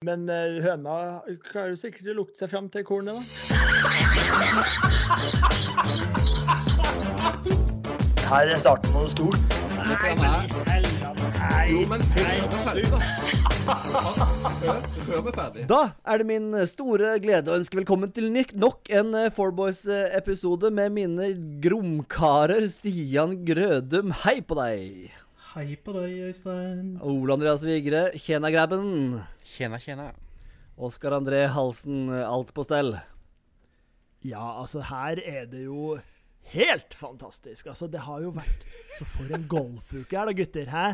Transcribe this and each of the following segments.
Men eh, høna klarer sikkert å lukte seg fram til kornet, da. Her er starten på noe stort. Nei. Nei. Jo, men da. Er det min store glede å ønske velkommen til Nick. nok en eh, Four Boys-episode med mine gromkarer Stian Grødum. Hei på deg! Hei på deg, Øystein. Ole Andreas Vigre, Tjena Grabben. Tjena, tjena. Oskar André Halsen, alt på stell. Ja, altså, her er det jo helt fantastisk. Altså, det har jo vært Så for en golfuke her, da, gutter. Hæ?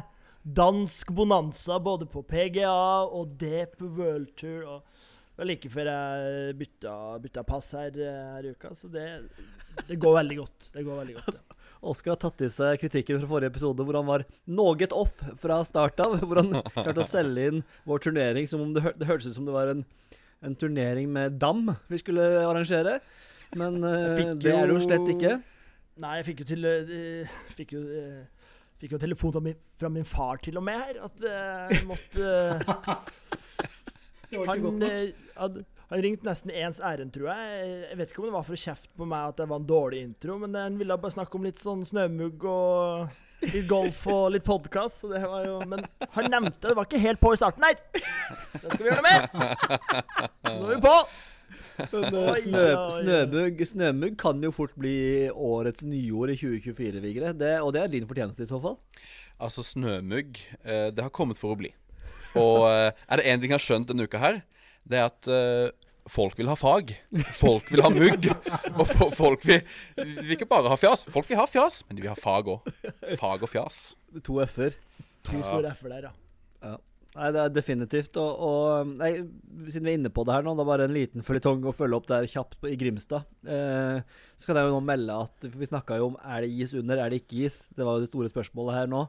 Dansk bonanza både på PGA og DP World Tour. Og det var like før jeg bytta, bytta pass her, eh, her i uka, så det, det går veldig godt. Det går veldig godt. Ja. Oskar har tatt i seg kritikken fra forrige episode hvor han var noget off fra start av. Hvor han klarte å selge inn vår turnering som om det, hør, det hørtes ut som det var en, en turnering med dam vi skulle arrangere. Men uh, det er det jo slett ikke. Nei, jeg fikk jo til uh, Fikk jo uh, Fikk jo telefon fra min, fra min far til og med her, at jeg måtte Det var ikke Han, godt nok. hadde, han ringte nesten ens ærend, tror jeg. Jeg vet ikke om det var for å kjefte på meg at det var en dårlig intro, men han ville bare snakke om litt sånn snømugg og litt golf og litt podkast. Men han nevnte det var ikke helt på i starten her. Det skal vi gjøre noe med. Nå er vi på. Snø, snømugg, snømugg kan jo fort bli årets nyord i 2024, Vigre. Det, og det er din fortjeneste i så fall. Altså, snømugg, eh, det har kommet for å bli. Og eh, er det én ting jeg har skjønt denne uka her, det er at uh, folk vil ha fag. Folk vil ha mugg. Og folk vil, vil ikke bare ha fjas. Folk vil ha fjas, men de vil ha fag òg. Fag og fjas. To f-er. To store f-er der, ja. Nei, det er definitivt. Og, og nei, siden vi er inne på det her nå, det er bare en liten føljetong å følge opp der kjapt på, i Grimstad. Eh, så kan jeg jo nå melde at for vi snakka jo om er det is under, er det ikke is. Det var jo det store spørsmålet her nå.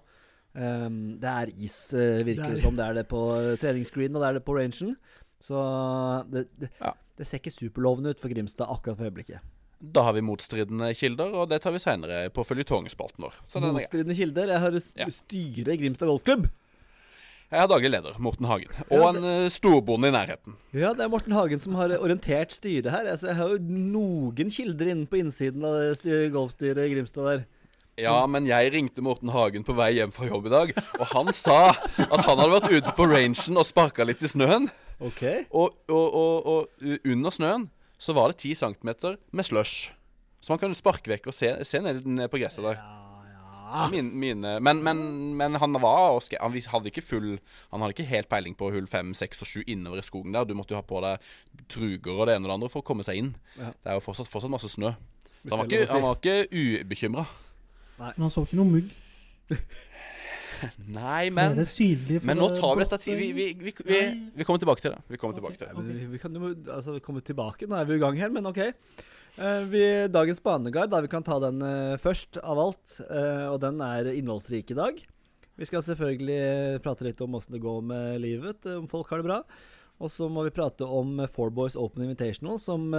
Eh, det er is, eh, virker Det er- som. Det er det på treningsscreen, og det er det på rangen. Så det, det, Ja. det ser ikke superlovende ut for Grimstad akkurat for øyeblikket. Da har vi motstridende kilder, og det tar vi seinere på føljetongspalten vår. Er. Motstridende kilder. Jeg har st Ja. styret Grimstad golfklubb. Jeg er daglig leder, Morten Hagen. Og en eh, storbonde i nærheten. Ja, det er Morten Hagen som har orientert styret her. Altså, jeg har jo noen kilder inne på innsiden av det golfstyret i Grimstad der. Ja, men jeg ringte Morten Hagen på vei hjem fra jobb i dag, og han sa at han hadde vært ute på rangen og sparka litt i snøen. Ok. Og, og, og, og under snøen så var det 10 cm med slush. Så man kan sparke vekk og se, se ned, ned på gresset der. Ja, Min, mine, men, men, men han var også, Han hadde ikke full Han hadde ikke helt peiling på hull 5, 6 og 7 innover i skogen der. Du måtte jo ha på deg truger og det ene og det andre for å komme seg inn. Ja. Det er jo fortsatt, fortsatt masse snø. Så han var ikke, han var ikke ubekymra. Men han så ikke noe mugg. Nei, Men, men nå tar vi dette til vi, vi, vi, vi, vi kommer tilbake til det. Vi kommer tilbake til det. vi, kan jo altså, komme tilbake. Nå er vi i gang her, men OK. Eh, vi, dagens baneguide, da vi kan ta den eh, først av alt. eh, og den er innholdsrik i dag. Vi skal selvfølgelig prate litt om åssen det går med livet, om folk har det bra. Og så må vi prate om Four Boys Open Invitational, som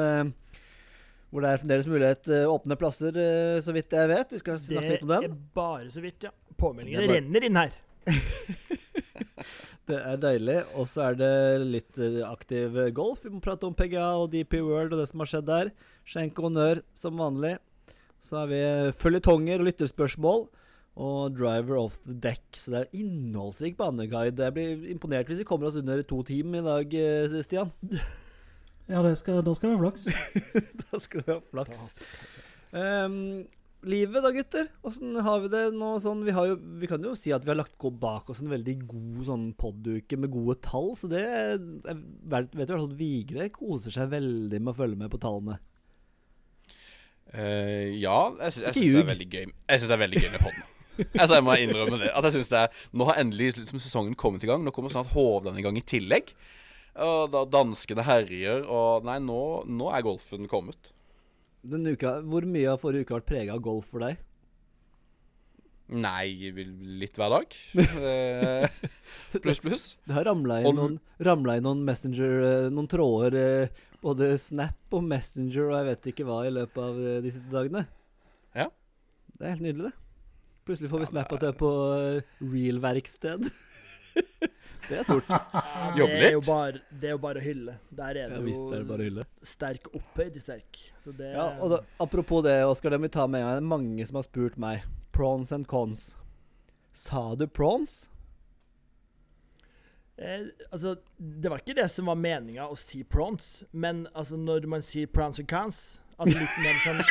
hvor det er fremdeles mulighet eh, åpne plasser, eh, så vidt jeg vet. Vi skal Det litt om er bare så vidt, ja. Påmeldingene bare- renner inn her. Det er deilig. Og så er det litt eh, aktiv golf. Vi må prate om PGA og DP World og det som har skjedd der. Skjenk honnør som vanlig. Så har vi følgetonger og lytterspørsmål. Og driver off the deck. Så det er innholdsrik baneguide. Jeg blir imponert hvis vi kommer oss under to timer i dag, Stian. Ja, det skal, da skal vi ha flaks. Da skal vi ha flaks. Um, livet da, gutter? Åssen har vi det nå sånn? Vi, har jo, vi kan jo si at vi har lagt bak oss en veldig god sånn pod-uke med gode tall, så det jeg vet du at Vigre koser seg veldig med å følge med på tallene. Uh, ja, jeg, sy- jeg syns det er veldig gøy Jeg synes det er veldig gøy med podden. Altså, jeg må innrømme det. At jeg synes det er Nå har endelig liksom, sesongen kommet i gang. Nå kommer snart Hovland i gang i tillegg. Og da Danskene herjer, og Nei, nå, nå er golfen kommet. Uka, Hvor mye av forrige uke har vært prega av golf for deg? Nei, litt hver dag. Eh, Pluss, pluss. Det har ramla inn, noen, ramlet inn noen Messenger eh, Noen tråder, eh, både Snap og Messenger og jeg vet ikke hva, i løpet av de siste dagene. Ja. Det er helt nydelig, det. Plutselig får vi Ja, snap at du er på real-verksted. Det er stort. Jobbe det er jo litt. bare, det er jo bare å hylle. Der er Ja, det visst er det bare jo hylle. sterk opphøyd i sterk. Så det Ja, og da, Apropos det, Oskar, det må vi ta med en gang. Det er mange som har spurt meg. Prawns and cons. Sa du prawns? eh, Altså, det var ikke det som var meninga å si prawns, men altså, når man sier prawns and cons Altså litt mer sånn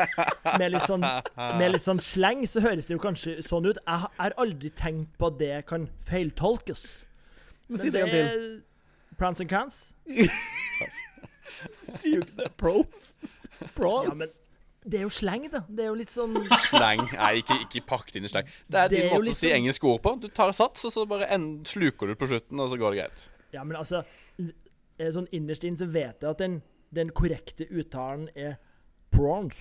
med litt sånn, med litt sånn sleng, så høres det jo kanskje sånn ut. Jeg har aldri tenkt på at det kan feiltolkes. Men si det en til. Prawns and cans? Sier det. Pros. Prawns. Ja, men det er jo sleng, da. Det er jo litt sånn Slang. Nei, ikke, ikke pakk det inn i slang. Det er Det din er måte å si sånn- engelske ord på. Du tar sats, og så bare en, sluker du på slutten, og så går det greit. Ja, men altså Sånn innerst inn så vet jeg at den, den korrekte uttalen er prawns.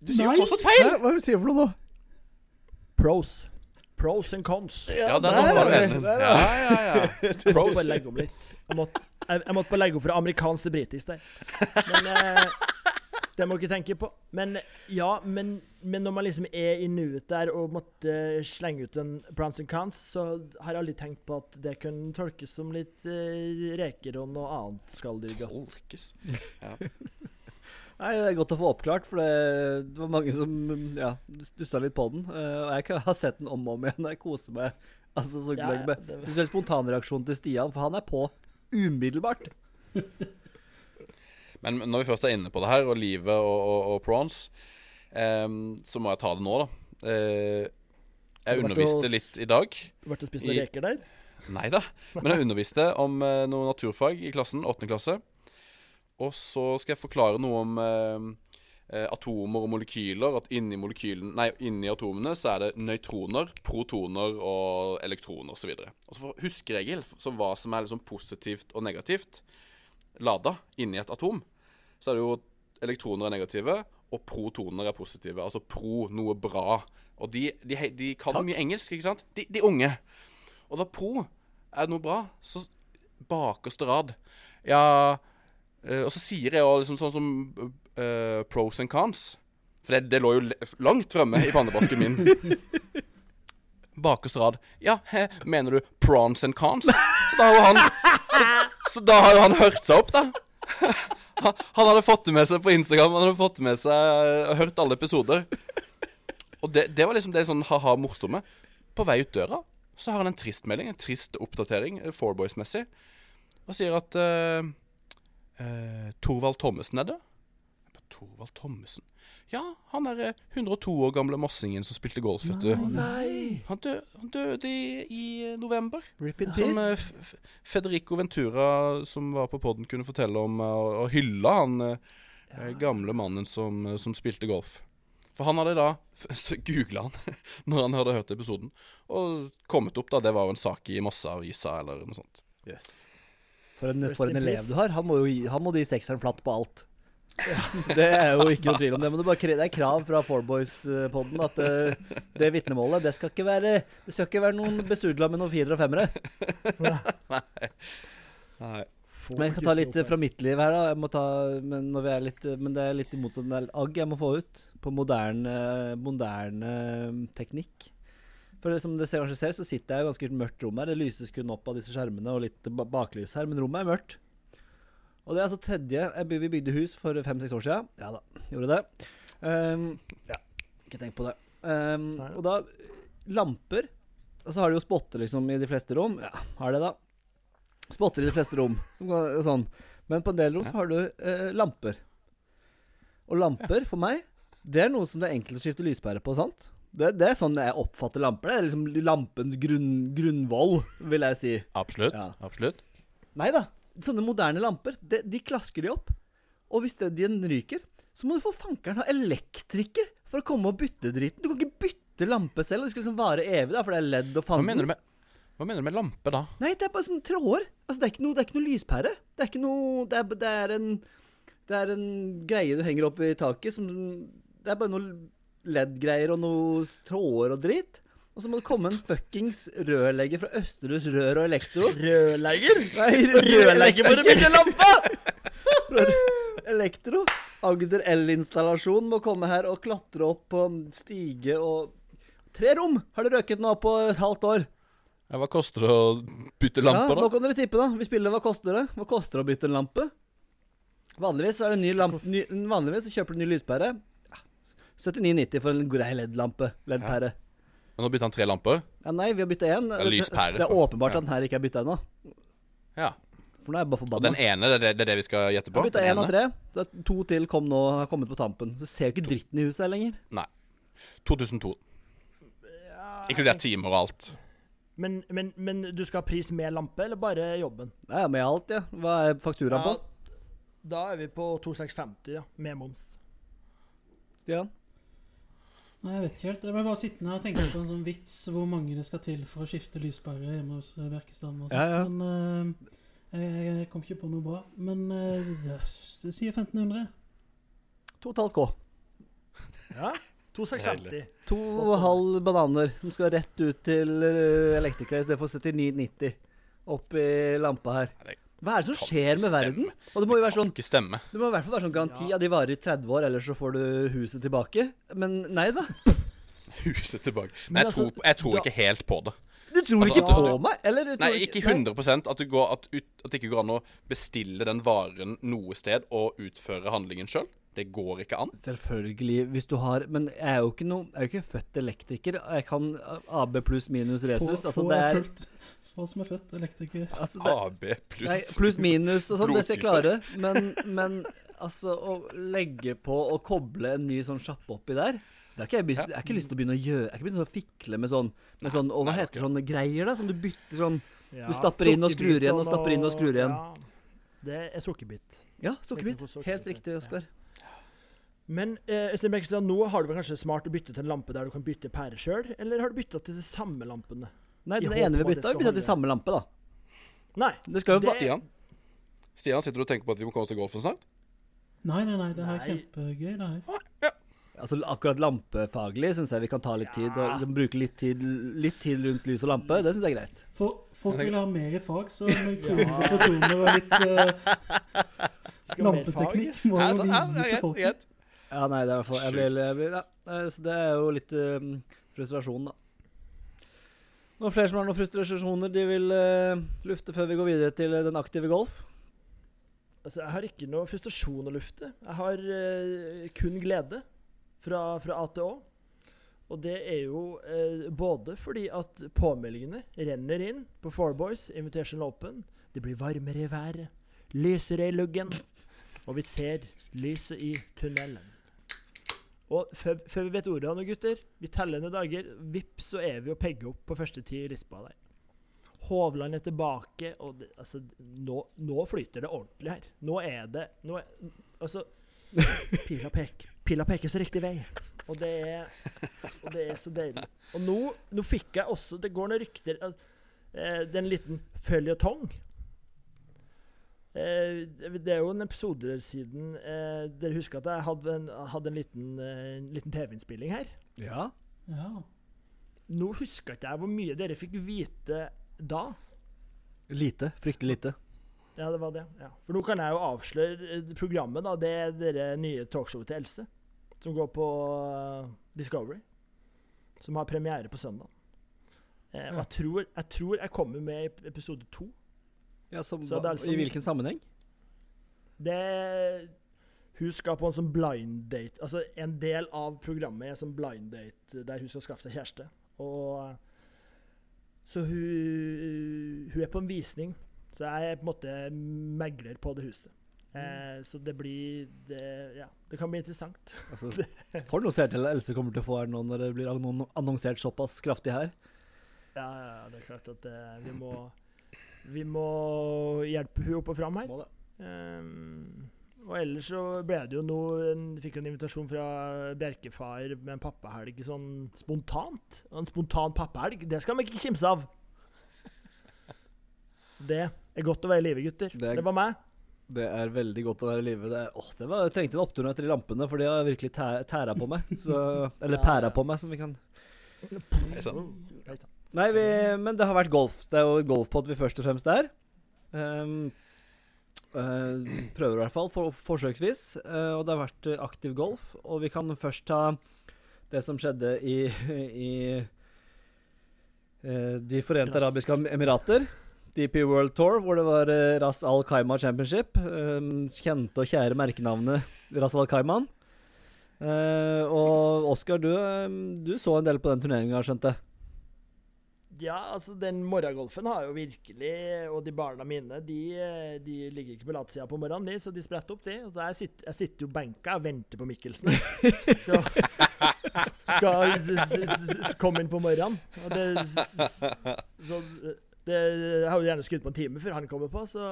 Du sier Nei. jo fortsatt feil! Hæ? Hva er det du sier for noe nå? Pros. Pros and cons. Ja, den der var den. det. Der Ja, ja, ja. Jeg måtte bare legge om litt. Jeg måtte, jeg, jeg måtte bare legge om fra amerikansk til britisk der. Men eh, Det må dere tenke på. Men ja, men, men når man liksom er i nuet der og måtte slenge ut en prons and cons, så har jeg aldri tenkt på at det kunne tolkes som litt eh, reker og noe annet skalldyr. Tolkes. Nei, Det er godt å få oppklart, for det, det var mange som ja, stussa litt på den. eh, og jeg har sett den om og om igjen. Jeg koser meg. Altså, så Ja, ja, det- Spesielt spontanreaksjonen til Stian, for han er på umiddelbart. Men når vi først er inne på det her, og livet og, og, og prawns, um, så må jeg ta det nå, da. Uh, jeg underviste litt i dag. Vært og spist noen reker der? Nei da. Men jeg underviste om uh, noe naturfag i klassen, 8. klasse. Og så skal jeg forklare noe om eh, eh, atomer og molekyler. At inni, molekylen, nei, inni atomene så er det nøytroner, protoner og elektroner osv. Og så for huskeregel så hva som er liksom positivt og negativt lada inni et atom, så er det jo elektroner er negative, og protoner er positive. Altså pro, noe bra. Og de, de, de kan mye engelsk, ikke sant? De, de unge. Og da pro er noe bra, så bakerste rad Ja Og så sier jeg jo liksom sånn som uh, pros and cons. For det, det lå jo langt fremme i pannebasken min. Bakerste rad. Ja, he, mener du prons and cons? Så da har jo han så, så da har jo han hørt seg opp, da. Han, han hadde fått det med seg på Instagram. Han hadde fått det med seg og hørt alle episoder. Og det, det var liksom det sånn ha-ha morsomme. På vei ut døra så har han en trist melding, en trist oppdatering, eh, Four Boys-messig, og sier at eh, eh, Torvald Thommessen er bare, Torvald Thommessen? Ja, han er eh, 102 år gamle mossingen som spilte golf, vet du. Nei! Han, dø, han døde i, i eh, november. Rip in Som eh. Federico Ventura, som var på podden, kunne fortelle om, eh, og, og hylla han ja. gamle mannen som, eh, som spilte golf. For han hadde da googla han når han hadde hørt episoden, og kommet opp da det var jo en sak i Masseavisa eller noe sånt. Yes. For en, for en elev du har. Han må jo han må de sekseren flatt på alt. Det er jo ikke noe tvil om det. Men det, bare, det er krav fra Fourboys-podden at det, det vitnemålet det skal ikke være Det skal ikke være noen besudla med noen firere og femmere. Nei. Men jeg kan ta litt eh, fra mitt liv her, da. Jeg må ta, men, når vi er litt, eh, men det er litt i motsatt det er agg jeg må få ut. På moderne, moderne eh, teknikk. For som dere ser- kanskje ser, så sitter jeg i et ganske mørkt rom her. Det lyses kun opp av disse skjermene og litt baklys her, men rommet er mørkt. Og det er altså tredje Vi bygde hus for fem-seks år siden. Ja da, gjorde det. Um, ja, ikke tenk på det. Um, og da Lamper. Og så har de jo spotter liksom i de fleste rom. Ja, har det, da. Spotter i de fleste rom. Som, sånn. Men på en del rom så har du eh, lamper. Og lamper, for meg, det er noe som det er enkelt å skifte lyspære på. sant? Det, det er sånn jeg oppfatter lamper. Det er liksom lampens grunn, grunnvoll, vil jeg si. Absolutt. Ja. Absolutt. Nei da. Sånne moderne lamper, de, de klasker de opp. Og hvis det, den ryker, så må du for fankeren ha elektriker for å komme og bytte driten. Du kan ikke bytte lampe selv. Det skal liksom vare evig, da, for det er ledd og Hva fanden. mener du med, hva mener du med lampe, da? Nei, det er bare sånne tråder. Altså, det er ikke noe, det er ikke noe lyspære. Det er ikke noe det er, det er en Det er en greie du henger opp i taket som Det er bare noe LED-greier og noe tråder og drit. Og så må det komme en fuckings rørlegger fra Østerhus Rør og Elektro. Rødlegger? Nei, rørlegger for å bytte lampe! Elektro. Agder L-installasjon må komme her og klatre opp på stige og Tre rom har det røket nå på et halvt år. Ja, hva koster det å bytte lampe, Ja, lamper, nå kan dere tippe, da. Vi spiller Hva koster det? Hva koster det å bytte en lampe? Vanligvis er det en ny lampe ny, Vanligvis så kjøper du en ny lyspære. Ja, 79,90 for en grei LED-lampe. LED-pære. Men nå bytta han tre lamper? Ja, nei, vi har bytta én. Det. Det er åpenbart Ja. at den her ikke er bytta ennå. Ja. For nå er jeg bare Og den ene, det er det, det er det vi skal gjette på? har bytta én av tre. Det er to til kom nå, har kommet på tampen. Så ser jo ikke dritten i huset her lenger. Nei. 2002. Ja, Inkludert timer og alt. Men, men, men du skal ha pris med lampe, eller bare jobben? Ja, ja, med alt, ja. Hva er fakturaen på? Da er vi på 2650, ja. Med moms. Stian? Nei, jeg vet ikke helt. Jeg ble bare sittende og tenke på en sånn vits hvor mange det skal til for å skifte lyspære hjemme hos eh, Bjerkestrand og sånt. Ja, ja. Men uh, jeg, jeg kom ikke på noe bra. Men uh, det sier 1500. 2,5 K. Ja. 2650. To og halv bananer som skal rett ut til elektrikere istedenfor 79,90 oppi lampa her. Ja, det Hva er det som skjer med verden? Og det må jo være sånn Det må i hvert fall være sånn garanti Ja. ja. de varer i 30 år, ellers så får du huset tilbake. Men nei da. Huset tilbake. Men jeg altså, tror, jeg tror ikke helt på det. Du tror Altså, ikke på du- meg? Eller Nei, tror ikke 100 at, du går, at, ut, at det ikke går an å bestille den varen noe sted og utføre handlingen sjøl. Det går ikke an. Selvfølgelig, hvis du har Men jeg er jo ikke, noe, jeg er jo ikke født elektriker. Jeg kan AB pluss minus resus. Få- Altså, få det er Få som er født elektriker. altså, det, AB Nei, pluss pluss minus og sånn, det skal jeg klare. Men, men altså, å legge på og koble en ny sånn sjappe oppi der det har ikke jeg, jeg har ikke lyst til å begynne å gjøre Jeg har ikke begynt å fikle med sånn Med sånn, og hva nei, heter sånne greier, da? Som du bytter sånn Du stapper inn og skrur igjen, og stapper inn og skrur igjen. Ja, det er sukkerbit. Ja, sukkerbit. Helt riktig, ja. Oskar. Men eh, nå har du vel kanskje smart å bytte til en lampe der du kan bytte pære sjøl, eller har du bytta til de samme lampene? Nei, den ene vi bytta, vi bytta til samme lampe, da. Nei. Det skal jo Det- Stian? Stian, sitter du og tenker på at vi må komme oss til golfen snart? Nei, nei, nei, det er Nei. kjempegøy. det her. Altså Akkurat lampefaglig syns jeg vi kan ta litt tid. Og liksom bruke litt tid, litt tid rundt lys og lampe. Det syns jeg er greit. For folk vil ha mer i fag, så må jeg tro på protoner og litt uh, lampeteknikk må Ja, jo så- vi gi det er til folket. Ja, nei, det er i hvert fall ja. Så det er jo litt uh, frustrasjon, da. Noen flere som har noen frustrasjoner de vil uh, lufte før vi går videre til uh, den aktive golf? Altså, jeg har ikke noe frustrasjon å lufte. Jeg har uh, kun glede fra, fra A. Og det er jo eh, både fordi at påmeldingene renner inn på Four Boys Invitation Open. Det blir varmere i været, lysere i luggen, og vi ser lyset i tunnelen. Og før, vi vet ordet av noe, gutter, vi teller ned dager. Vips, så er vi og pegger opp på første ti rispa der. Hovland er tilbake, og det, altså, nå, nå flyter det ordentlig her. Nå er det nå er, Altså Pila, pek, pila peker så riktig vei. Og det er, og det er så deilig. Og nå, nå fikk jeg også Det går noen rykter eh, Det er en liten føljetong. Eh, det er jo en episode siden eh, Dere husker at jeg hadde en, hadde en liten, eh, liten TV-innspilling her? Ja. Ja. Nå husker ikke jeg hvor mye dere fikk vite da. Lite. Fryktelig lite. Ja, det var det. Ja. For nå kan jeg jo avsløre programmet. da, Det er det nye talkshowet til Else. Som går på Discovery. Som har premiere på søndag. Eh, og jeg tror, jeg tror jeg kommer med i episode to. Ja, som, altså- I hvilken sammenheng? Det Hun skal på en sånn blind date. Altså En del av programmet er sånn blind date der hun skal skaffe seg kjæreste. Og Så hun Hun er på en visning. Så jeg er på en måte megler på det huset. Eh, så det blir det, Ja, det kan bli interessant. Altså, for noe seertall Else kommer til å få her nå når det blir annonsert såpass kraftig her. Ja, ja, ja, det er klart at det, vi må Vi må hjelpe hun opp og fram her. Må det. Ehm, og ellers så ble det jo noe en, Fikk en invitasjon fra Bjerkefar med en pappahelg sånn spontant. En spontan pappahelg, det skal man ikke kimse av. Så det er godt å være i live, gutter. Det Det, er- var meg. Det er veldig godt å være i live. Det, åh, det var, jeg trengte en opptur etter de lampene, for de har virkelig tæ- tæra på meg. Så, eller pæra på meg, som vi kan Hei sann. Nei, vi, men det har vært golf. Det er jo golfpod vi først og fremst er. Um, uh, prøver i hvert fall, for, forsøksvis. Uh, og det har vært eh, aktiv golf. Og vi kan først ta det som skjedde i, i uh, De forente arabiske emirater. DP World Tour, hvor det var Ras Al Khaima Championship. Um, kjente og kjære merkenavnet Ras Al Khaimah. Eh, og Oskar, du, eh, du så en del på den turneringa, skjønte jeg. Ja, altså, den morgengolfen har jo virkelig Og de barna mine, de, de ligger ikke på latsida på morgenen, de, så de spretter opp, de. Og jeg, sitter, jeg sitter jo benka og venter på Mikkelsen. Skal, skal komme inn på morgenen. Og det, så det, jeg har jo gjerne skutt på en time før han kommer på, så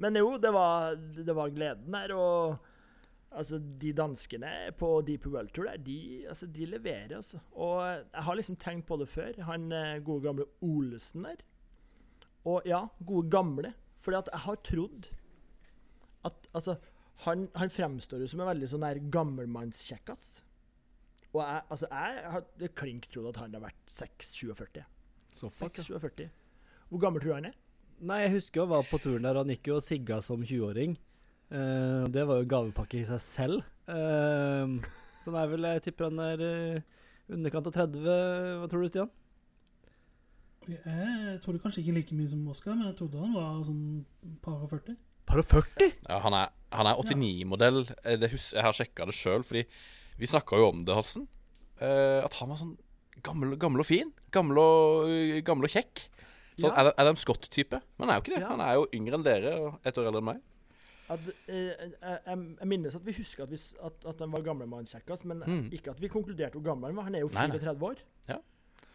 Men jo, det var, det var gleden der, og Altså, de danskene på Deep World Tour der, de, altså, de leverer, altså. Og jeg har liksom tenkt på det før. Han eh, gode gamle Olesen der. Og ja, gode gamle. Fordi at jeg har trodd at Altså, han, han fremstår jo som en veldig sånn der gammelmannskjekkas. Og jeg, altså, jeg er klink trodd at han har vært 6-47. 6-47. Hvor gammel tror du han er? Nei, jeg husker jeg var på turen der, han gikk jo og sigga som 20-åring. Eh, det var jo gavepakke i seg selv. Uh, så den er vel Jeg tipper han er uh, underkant av 30. Hva tror du, Stian? Jeg trodde kanskje ikke like mye som Oskar, men jeg trodde han var sånn par og 40. Par og 40? Ja, han er, er 89-modell. Eh, Jeg har sjekka det sjøl, fordi vi snakka jo om det, Halsen. Eh, at han var sånn gammel, gammel og fin. Gammel og, gammel og kjekk. Sånn Ja. Adam, Adam Scott-type. Men han er jo ikke det. Ja. Han er jo yngre enn dere og ett år eldre enn meg. At, eh, jeg, jeg, jeg minnes at vi husker at, vi, at, at han var gamlemannskjekkas, men Mm. ikke at vi konkluderte hvor gammel han var. Han er jo Nei, nei. 34 år. Ja.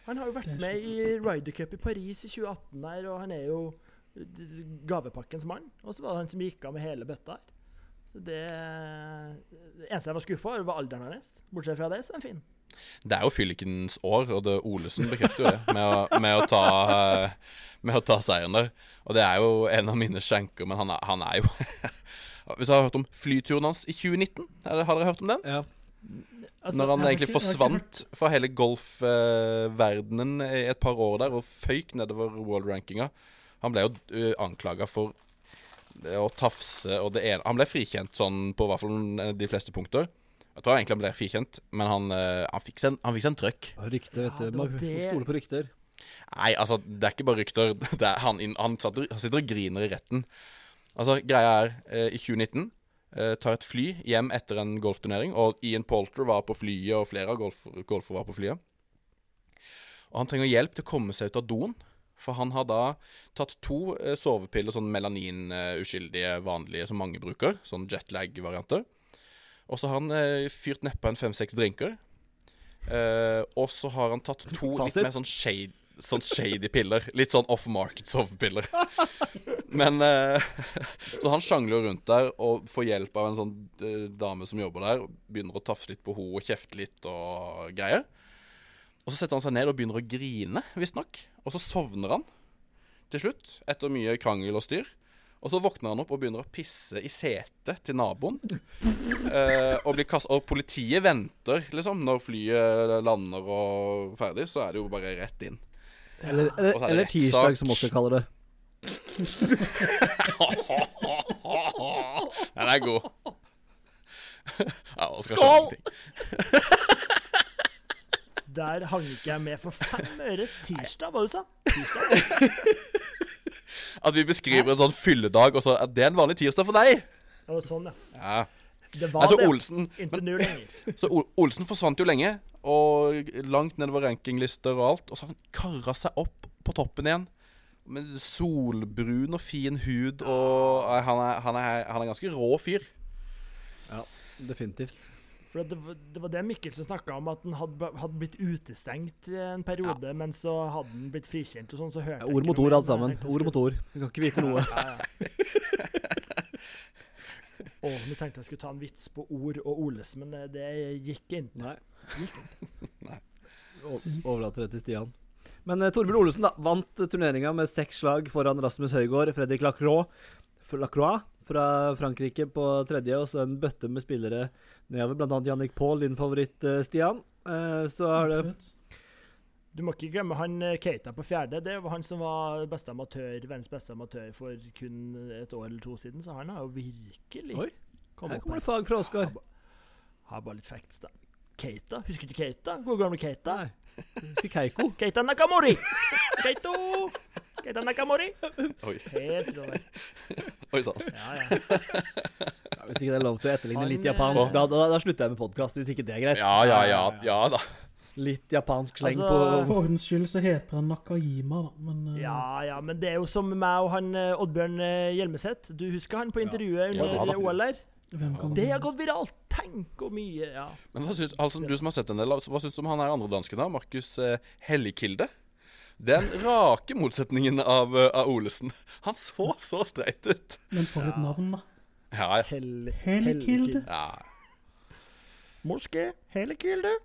Han har jo vært med i Ryder Cup i Paris i 2018 der, og han er jo gavepakkens mann. Og så var det han som gikk av med hele bøtta her. Så det, det eneste jeg var skuffa over, var alderen hans. Bortsett fra det, så er han fin. Det er jo fyllikens år, og det Olesen bekrefter jo det med å, med å, ta, eh, med å ta seieren der. Og det er jo en av mine skjenker, men han er, han er jo Hvis dere har hørt om flyturen hans i 2019? Eller har dere hørt om den? Ja. Altså, Når han egentlig ikke- forsvant fra hele golfverdenen i et par år der og føyk nedover world-rankinga. Han ble jo uh, anklaga for å tafse og det ene Han ble frikjent sånn på hvert fall de fleste punkter. Jeg tror egentlig han ble frikjent, men han, eh, han fikk seg en, han en trøkk. Rykte, vet Ja, du. det Man stoler på rykter. Nei, altså, det er ikke bare rykter. Det er, han, han, satt, han sitter og griner i retten. Altså, greia er, eh, i 2019 eh, tar et fly hjem etter en golfturnering, og Ian Polter var på flyet, og flere av golf, golfere var på flyet. Og han trenger hjelp til å komme seg ut av doen, for han har da tatt to eh, sovepiller, sånn melanin-uskyldige, vanlige, som mange bruker, sånn jetlag-varianter. Og så har han eh, fyrt nedpå en fem-seks drinker. Eh, og så har han tatt to litt mer sånn shade Sånn shady piller. Litt sånn off-market sovepiller. Men eh, Så han sjangler rundt der og får hjelp av en sånn eh, dame som jobber der. Begynner å tafse litt på henne og kjefte litt og greier. Og så setter han seg ned og begynner å grine, visstnok. Og så sovner han til slutt, etter mye krangel og styr. Og så våkner han opp og begynner å pisse i setet til naboen. Eh, og, og politiet venter, liksom. Når flyet lander og ferdig, så er det jo bare rett inn. Eller, eller, er eller tirsdag, som Oskar kaller det. Den er god. Ja, Oskar Skål! Der hang ikke jeg med for fem øre. Tirsdag, hva du sa Tirsdag? At vi beskriver en sånn fylledag, og så er det en vanlig tirsdag for deg. Det var sånn, ja. Ja. Det var Altså, det. Olsen Inntil nå lenger. Så Olsen forsvant jo lenge, og langt nedover rankinglister og alt. Og så har han kara seg opp på toppen igjen. Med solbrun og fin hud, og eh, han er, han er, han er en ganske rå fyr. Ja, Definitivt. For det, var- det var det Mikkelsen snakka om, at han hadde, hadde blitt utestengt i en periode, men så hadde han blitt frikjent og sånn, så hørte Ja, ord mot ord, alt sammen. Ord mot ord. Vi kan ikke vite noe. Ja, ja. Å, nå tenkte jeg skulle ta en vits på ord og Oles, men det, det gikk ikke. Nei. Nei. Overlater det til Stian. Men eh, Torbjørn Olesen da, vant turneringa med seks slag foran Rasmus Høygård, Fredrik Lacroix, Lacroix fra Frankrike på tredje, og så en bøtte med spillere nedover, bl.a. Jannik Paul, din favoritt, eh, Stian. Eh, Så har det Absolutt. Du må ikke glemme han eh, Keita på fjerde. Det var han som var beste amatør, verdens beste amatør for kun et år eller to siden, så han har jo virkelig Oi, Her kommer det fag fra Oskar. Har ba- Har bare litt facts, da. Keita. Husker du Keita? God gamle Keita? Nei. Husker Keiko. Keita Nakamori! Keito! Keita Nakamori. Oi, Helt oi sann. Ja, ja. Ja, hvis ikke det er lov til å etterligne Han, litt eh, japansk, da, da, da slutter jeg med podkast. Hvis ikke det er greit. Ja, ja, ja, ja da. Litt japansk sleng Altså- For ordens skyld så heter han Nakajima, da. Men uh... Ja, ja, men det er jo som meg og han eh, Oddbjørn eh, Hjelmeset. Du husker han på intervjuet Ja, under da. OL der? Det har gått viralt! Tenk hvor mye Ja. Men hva syns, altså, du som har sett en del, hva syns du om han her andre dansken da? Markus eh, Helligkilde? Er den rake motsetningen av, av Olesen. Han så så streit ut. Men for et navn, da. Ja, ja. Hell... Hellikilde. ja. Moské Hellekilde.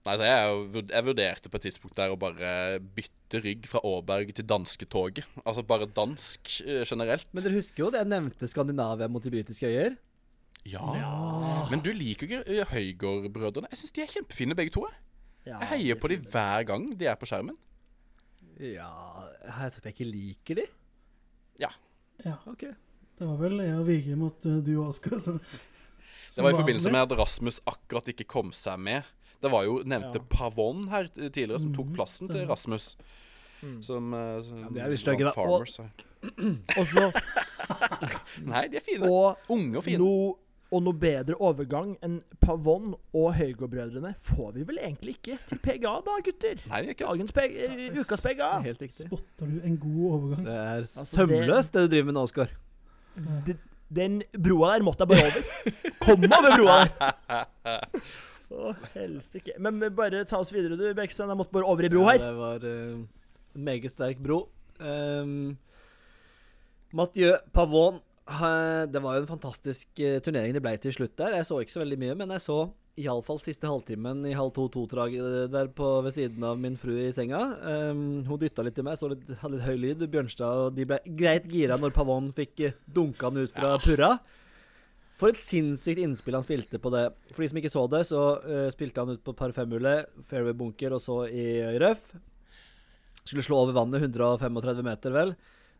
Nei, så jeg, jeg vurderte på et tidspunkt der å bare bytte rygg fra Aaberg til dansketoget. Altså bare dansk eh, generelt. Men dere husker jo det jeg nevnte Skandinavia mot de britiske øyer? Ja. Men du liker jo ikke eh, Høygård-brødrene. Jeg syns de er kjempefine begge to. jeg. Ja, Jeg heier på de hver gang de er på skjermen. Ja Har jeg sagt at jeg ikke liker de? Ja. ja. Ok. Det var vel jeg og Vigre mot eh, du og Oskar som Det var i forbindelse med at Rasmus akkurat ikke kom seg med. Det var jo nevnte Ja. Pavon her tidligere som tok plassen plassen til Rasmus. Rasmus. Som, eh, som det er litt stygge, da. farmers, her. Og så Nei, de er fine. Og Unge og fine. noe og noe bedre overgang enn Pavon og Høygård-brødrene får vi vel egentlig ikke til PGA, da, gutter? Nei, vi ikke. Dagens PGA, ja, ukas PGA. Helt riktig. Spotter du en god overgang? Det er Altså, sømløst, det du driver med nå, Oskar. Den broa der måtte jeg bare over. Kom over broa der! Å, helsike. Men bare ta oss videre, du, Bekstad. Jeg måtte bare over i bro her. Ja, det var eh, en meget sterk bro. Um, Mathieu Pavon eh, Det var jo en fantastisk eh, turnering det ble til slutt der. Jeg så ikke så veldig mye, men jeg så iallfall siste halvtimen i halv to-to-draget der på, ved siden av min fru i senga. Um, hun dytta litt til meg, så litt, hadde litt høy lyd. Bjørnstad og de ble greit gira når Pavon fikk dunka han ut fra purra. For et sinnssykt innspill han spilte på det. For de som ikke så det, så uh, spilte han ut på par femhullet, fairway bunker og så i røff. Skulle slå over vannet 135 meter, vel.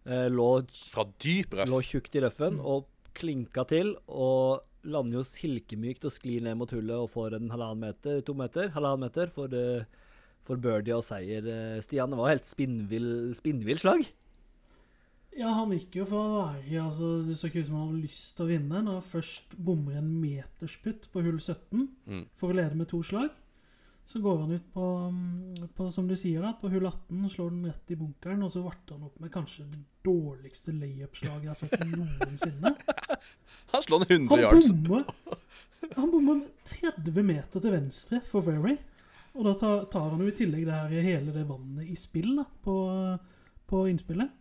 Uh, lå, Fra dyp røff. lå tjukt i røffen og klinka til. Og lander jo silkemykt og sklir ned mot hullet og får en halvannen meter, to meter, halvannen meter for, uh, for birdie og seier. Stian, det var helt spinnvill, spinnvill slag. Ja, han gikk jo for å være altså, Det så ikke ut som han hadde lyst til å vinne når han først bommer en metersputt på hull 17 Mm. for å lede med to slag. Så går han ut på, mm, på som du sier da, på hull 18 slår den rett i bunkeren, og så varter han opp med kanskje det dårligste layup-slaget jeg har sett noensinne. Han slår den 100 Han yards. Han bommer 30 meter til venstre for Ferry. Og da tar, tar han jo i tillegg det her, hele det vannet i spill da, på, på innspillet.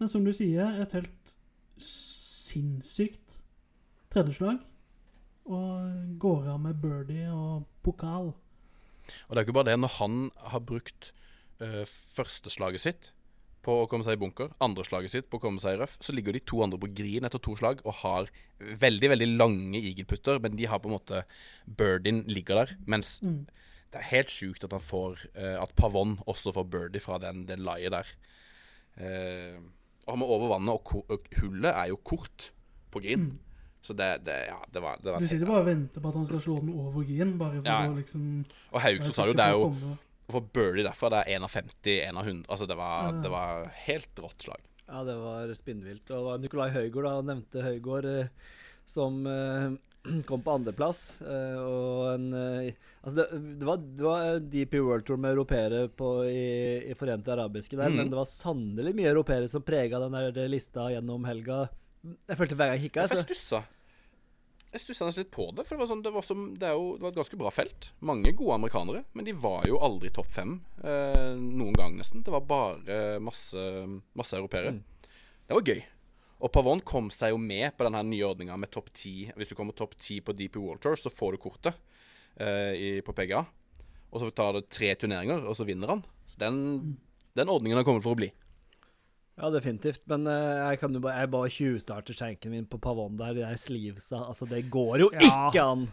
Men som du sier, et helt sinnssykt tredjeslag. Og går av med birdie og pokal. Og det er ikke bare det. Når han har brukt uh, førsteslaget sitt på å komme seg i bunker, andre slaget sitt på å komme seg i røff, så ligger de to andre på green etter to slag og har veldig veldig lange eagleputter, men de har på en måte Birdien ligger der. Mens Mm. det er helt sjukt at han får uh, At Pavon også får birdie fra den, den laiet der. Eh, og han må over vannet, og, og hullet er jo kort på green. Mm. Så det, det, ja, det var, det var Du sitter bare og venter på at han skal slå den over green, bare for Ja. å liksom Og Haugstad sa jo, det er jo For Å få birdie derfra, det er 1 av 50, 1 av 100. Altså, det var, Ja, ja. det var helt rått slag. Ja, det var spinnvilt. Og det var Nikolai Høygård, da, han nevnte Høygård, eh, som eh, kom på andreplass. Eh, og en eh, Altså, det, det, var, det var DP World Tour med europeere på i, i Forente arabiske der, mm. men det var sannelig mye europeere som prega den der lista gjennom helga. Jeg følte hver gang jeg kikka, jeg stussa. Jeg stussa nesten litt på det. For det var, sånn, det, var som, det, jo, det var et ganske bra felt. Mange gode amerikanere. Men de var jo aldri topp fem eh, noen gang, nesten. Det var bare masse, masse europeere. Mm. Det var gøy. Og Pavon kom seg jo med på denne nye ordninga med topp ti. Hvis du kommer topp ti på DP World Tour, så får du kortet eh, i, på PGA. Og så tar det tre turneringer, og så vinner han. Så den, den ordningen har kommet for å bli. Ja, definitivt. Men uh, jeg kan jo bare Jeg bare tjuvstarter skjenken min på Pavon der. De der sleevesa. Altså, det går jo Ja. ikke an!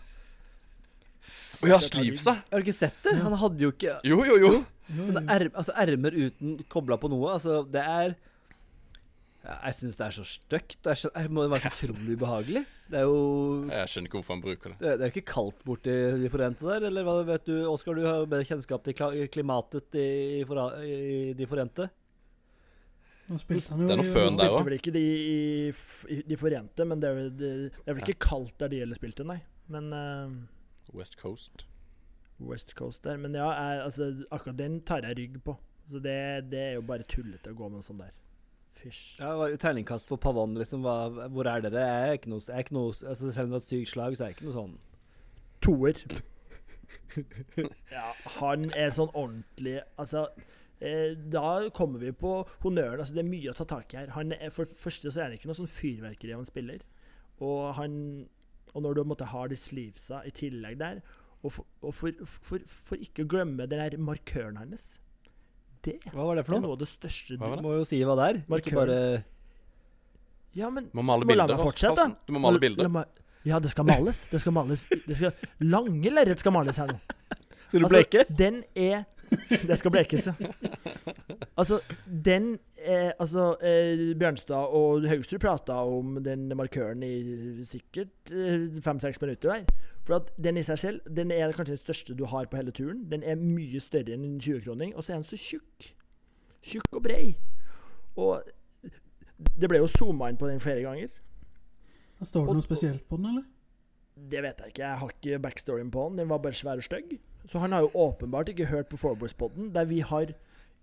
Å ja, Slivsa! Har du ikke sett det? Han hadde jo ikke Jo, jo, jo. Jo, Sånne erm, altså ermer uten kobla på noe. Altså, det er Ja, jeg syns det er så stygt. Det, så, det må være så utrolig ubehagelig. Det er jo Jeg skjønner ikke hvorfor han bruker det. Det det er jo ikke kaldt borti De forente der, eller hva vet du? Oskar, du har bedre kjennskap til klimatet i, i, i De forente? Nå spilte han jo Det er noe føn Så der også. vel ikke de i, i De forente, men det er, det, det er vel ikke kaldt der de gjelder spilte, nei. Men uh, West Coast. West Coast der. Men ja, jeg, altså, akkurat den tar jeg rygg på. Så det, det er jo bare tullete å gå med en sånn der. Fysj. Ja, Terningkast på Pavon, liksom. Hva, hvor er dere? Jeg er ikke noe, er ikke noe altså, Selv om det var et sykt slag, så er jeg ikke noe sånn Toer. ja, han er sånn ordentlig Altså eh, Da kommer vi på honnøren. Altså, det er mye å ta tak i her. Han er, for det første så er han ikke noe sånn fyrverkeri av en spiller. Og han Og når du måtte ha de sleevesa i tillegg der Og for, og for, for, for ikke å glemme den her markøren hans Det Hva var det er for noe? noe av det største Du det? må jo si hva det er. Ikke bare Ja, men må male må la meg fortsette. Du må male meg- Ja, det skal males. Det skal males. Det skal, lange lerret skal males her nå. Skal du Altså, bleke? Den er Det skal blekes, ja. Altså, den er Altså, eh, Bjørnstad og Haugsrud prata om den markøren i sikkert fem-seks minutter der. For at den i seg selv Den er kanskje den største du har på hele turen. Den er mye større enn en 20-kroning, og så er den så tjukk. Tjukk og brei. Og det ble jo zooma inn på den flere ganger. Står det noe spesielt på den, eller? Det vet jeg ikke. Jeg har ikke backstoryen på den. Den var bare svær og stygg. Så han har jo åpenbart ikke hørt på Forboys-poden, der vi har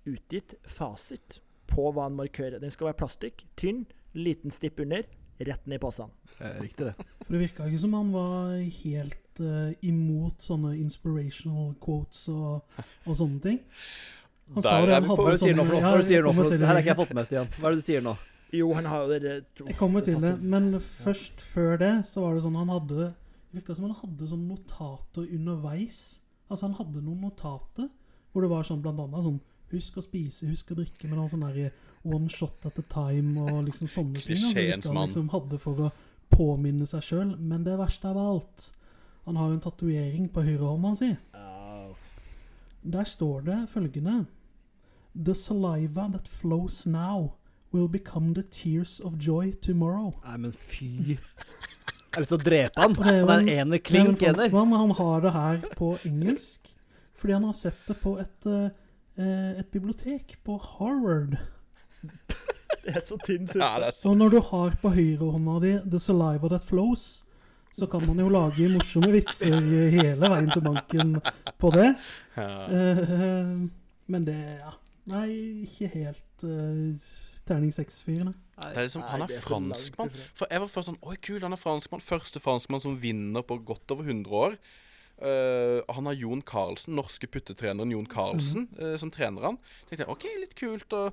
utgitt fasit på hva en markør er. Den skal være plastikk, tynn, liten stipp under, rett ned i posen. Eh, riktig, det. For Det virka ikke som han var helt uh, imot sånne inspirational quotes og, og sånne ting. Han sa det, han hadde på. Hva er det du sier nå for er her har ikke jeg fått med, Stian. Hva er det du sier nå? Jo, han har det. to Jeg kommer til det, men først før det så var det sånn han hadde Det virka som han hadde sånn notater underveis. Altså Han hadde noen notater hvor det var sånn blant annet sånn Husk å spise, husk å drikke, med noe sånn der one shot at a time og liksom sånne ting. virket Klisjeens han mann. liksom hadde for å påminne seg sjøl. Men det verste av alt Han har jo en tatovering på høyrehånda si. Ja, Der står det følgende The saliva that flows now will become the tears of joy tomorrow. Nei, men fy. Jeg har lyst til å drepe han. Det er jo er en- en klink en ener. franskmann, men han har det her på engelsk. Fordi han har sett det på et, eh, et bibliotek på Harvard. det er så tynn suppe. Ja, så Så når du har på høyrehånda di 'The saliva that flows', så kan man jo lage morsomme vitser hele veien til banken på det. ja. Eh, men det Ja. Nei, ikke helt uh, terning seks-fyr, nei. Det er liksom, han er er franskmann. For jeg var først sånn Oi, kul, han er franskmann. Første franskmann som vinner på godt over 100 år. Eh, han har Jon Carlsen, norske puttetreneren Jon Carlsen, eh, som trener han. tenkte jeg, OK, litt kult. Og,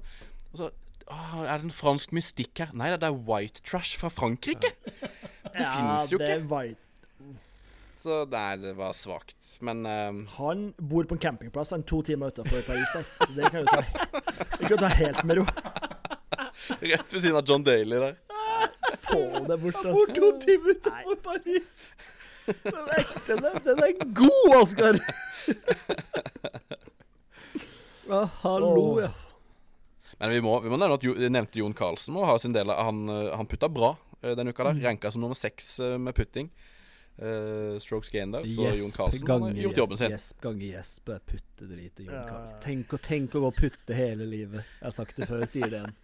og så uh, Er det en fransk mystikk her? Nei, det er white trash fra Frankrike. Det finnes jo det ikke. white. Så nei, det var svakt. Men eh, Han bor på en campingplass han to timer utenfor Paris. Da. Så det kan du ta, det kan ta helt med ro. rett ved siden av John Daly der. Få det bort. Bor to timer utenfor Paris. Den er, den er, den er god, Oskar! Ja, hallo, ja. Men vi må, vi må nevne at jo, nevnte Jon Carlsen må ha sin del av Han, eh, han putta bra eh, denne uka der. Ranka som nummer seks eh, med putting. Uh, strokes gain der. Så Jon Carlsen har gjort jobben sin. Gjesp ganger gjesp. Jeg putter det lite, Jon. Carlsen. Tenk, tenk å gå og putte hele livet. Jeg har sagt det før, jeg sier det igjen.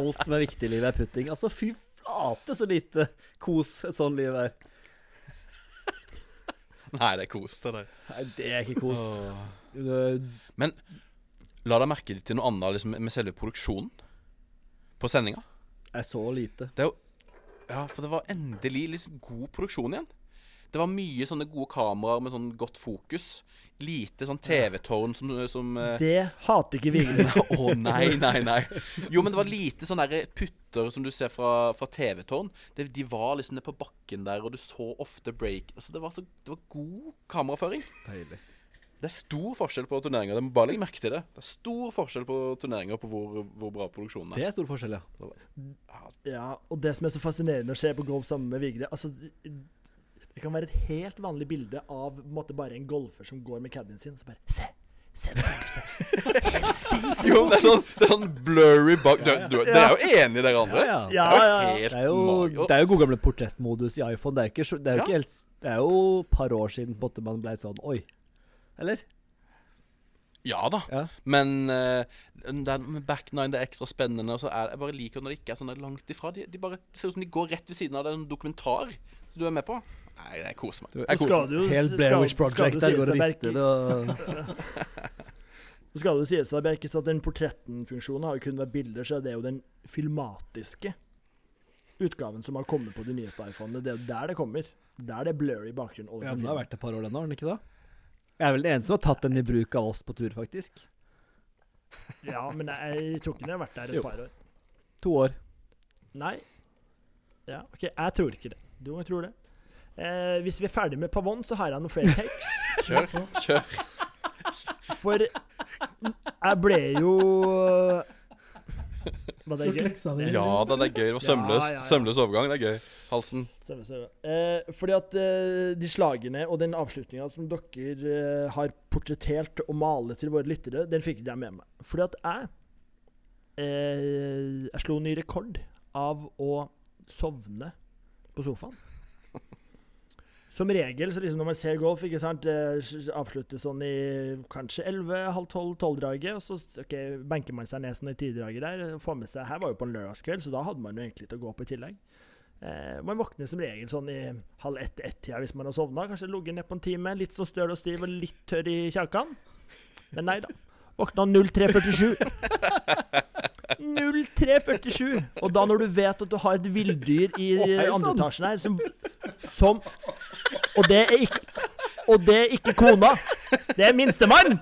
Alt som er viktig i livet, er putting. Altså, fy flate så lite kos et sånt liv er. Nei, det er kos, det der. Nei, det er ikke kos. Men La deg merke til noe annet liksom, med selve produksjonen på sendinga. Jeg så lite. Det er jo Ja, for det var endelig liksom god produksjon igjen. Det var mye sånne gode kameraer med sånn godt fokus. Lite sånn TV-tårn som, som eh, Det hater ikke Vigre. Å nei, nei, nei. Jo, men det var lite sånne der putter som du ser fra, fra TV-tårn. De var liksom nede på bakken der, og du så ofte break Altså, det var, så, det var god kameraføring. Deilig. Det er stor forskjell på turneringer. Må bare legge merke til det. Det er stor forskjell på turneringer på hvor, hvor bra produksjonen er. Det er. stor forskjell, ja. Ja, og det som er så fascinerende å se på Grov sammen med Vigre altså, Det kan være et helt vanlig bilde av på en måte, bare en golfer som går med caddien sin, så bare Se! Se det. Helt sinnssykt Jo, det er sånn, det er sånn blurry bak du, Ja, ja. Dere er jo enige, dere andre? Ja, ja. Det er jo helt Det er jo, jo god gamle portrettmodus i iPhone. Det er, ikke, det er jo Ja. ikke helt Det er jo et par år siden på måte man ble sånn Oi. Eller? Ja da. Ja. Men uh, den back nine det er ekstra spennende. Og så er, jeg bare liker når det ikke er sånn langt ifra. De, de bare, det ser ut som de går rett ved siden av det er en dokumentar du er med på. Nei, jeg koser meg. Jeg koser meg. Helt Blair Witch Project det der går og det er rister og Så skal det sies at at den portretten-funksjonen har jo kun vært bilder, så det er jo den filmatiske utgaven som har kommet på de nyeste iPhonene. Det er jo der det kommer. Der det er blurry bakgrunn. Ja, men det har vært et par år, ennå, har den ikke da? Jeg er vel den eneste som har tatt den i bruk av oss på tur, faktisk. Ja, men jeg tror ikke den har vært der et Jo. par år. To år. Nei. Ja, OK, jeg tror ikke det. Du tror det. Eh, hvis vi er ferdig med Pavon, så har jeg noen flere takes. Kjør. Kjør. For jeg ble jo Var det gøy? Ja da, det er gøy. Det var sømløs, Ja, ja, ja. sømløs overgang. Det er gøy. Halsen. Sømløs. Eh, fordi at eh, de slagene og den avslutninga som dere eh, har portrettert og malet til våre lyttere, den fikk ikke jeg med meg. Fordi at jeg eh, Jeg slo ny rekord av å sovne på sofaen. Som regel, så liksom når man ser golf, ikke sant, det avsluttes sånn i kanskje 11, halv 12, 12-draget, og så okay, benker man seg ned sånn i tidraget der. og Får med seg, Her var jo på en lørdagskveld, så da hadde man jo egentlig til å gå på i tillegg. Eh, man våkner som regel sånn i halv ett-ett-tida hvis man har sovna. Kanskje ligget ned på en time, litt så støl og stiv og litt tørr i kjakan. Men nei da. Våkna 03.47. 03.47! Og da når du vet at du har et villdyr i andre etasjen her som, som Og det er ikke Og det er ikke kona. Det er minstemann!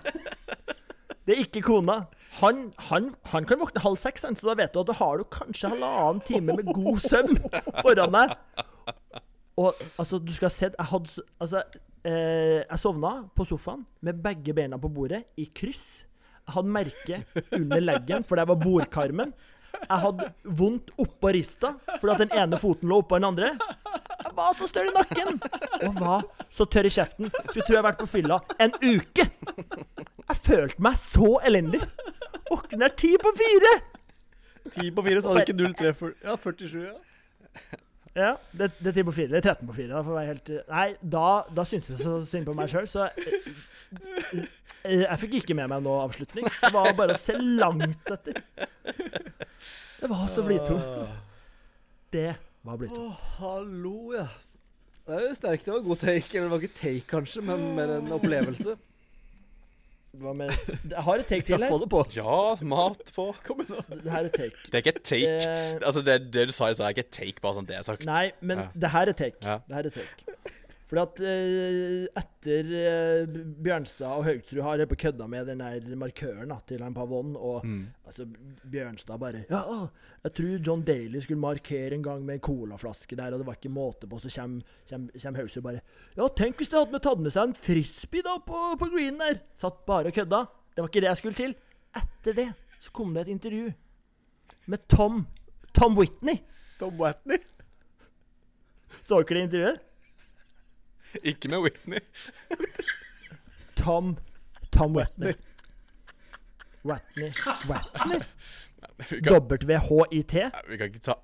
Det er ikke kona. Han, han, han kan våkne halv seks, så da vet du at da har du kanskje halvannen time med god søvn foran deg. Og altså, du skal ha sett Jeg hadde Altså, eh, jeg sovna på sofaen med begge beina på bordet, i kryss. Hadde merke under leggen, for det var bordkarmen. Jeg hadde vondt oppå rista, fordi at den ene foten lå oppå den andre. Jeg var så støl i nakken! Og var så tørr i kjeften. Skulle tro jeg har vært på fylla en uke! Jeg følte meg så elendig. Våkner ti på fire! Ti på fire, så hadde ikke 03 for, Ja, 47, ja. Ja, det, det er 10 på 4. Det er 13 på 4. Da, for å være helt, nei, da, da syns jeg så synd på meg sjøl, så jeg, jeg, fikk ikke med meg noe avslutning. Det var bare å se langt etter. Det var så blidtungt. Det var blidtungt. Å, hallo, ja. Det er jo sterkt. Det var god take. Eller det var ikke take, kanskje, men mer en opplevelse. Jeg har et take til her. få det på. Ja, mat på. Kom igjen, da. Det her er take. Det er ikke et take. Eh, Altså, det, det du sa i stad, er ikke et take, bare sånn det er sagt. Nei, men Ja. det her er take. Ja. Det her er take. Fordi at eh, etter eh, Bjørnstad og Haugsrud har på kødda med den der markøren da, til han Pavon, og Mm. altså, Bjørnstad bare Ja, å, jeg tror John Daly skulle markere en gang med en colaflaske der, og det var ikke måte på, så kommer Haugsrud bare Ja, tenk hvis de hadde med tatt med seg en frisbee da på, på greenen der! Satt bare og kødda. Det var ikke det jeg skulle til. Etter det så kom det et intervju med Tom Tom Whitney. Tom Whitney? Så dere det intervjuet? Ikke med Whitney. Tom Tom Whitney. Whitney Whitney? W-H-I-T? Vi kan ikke ta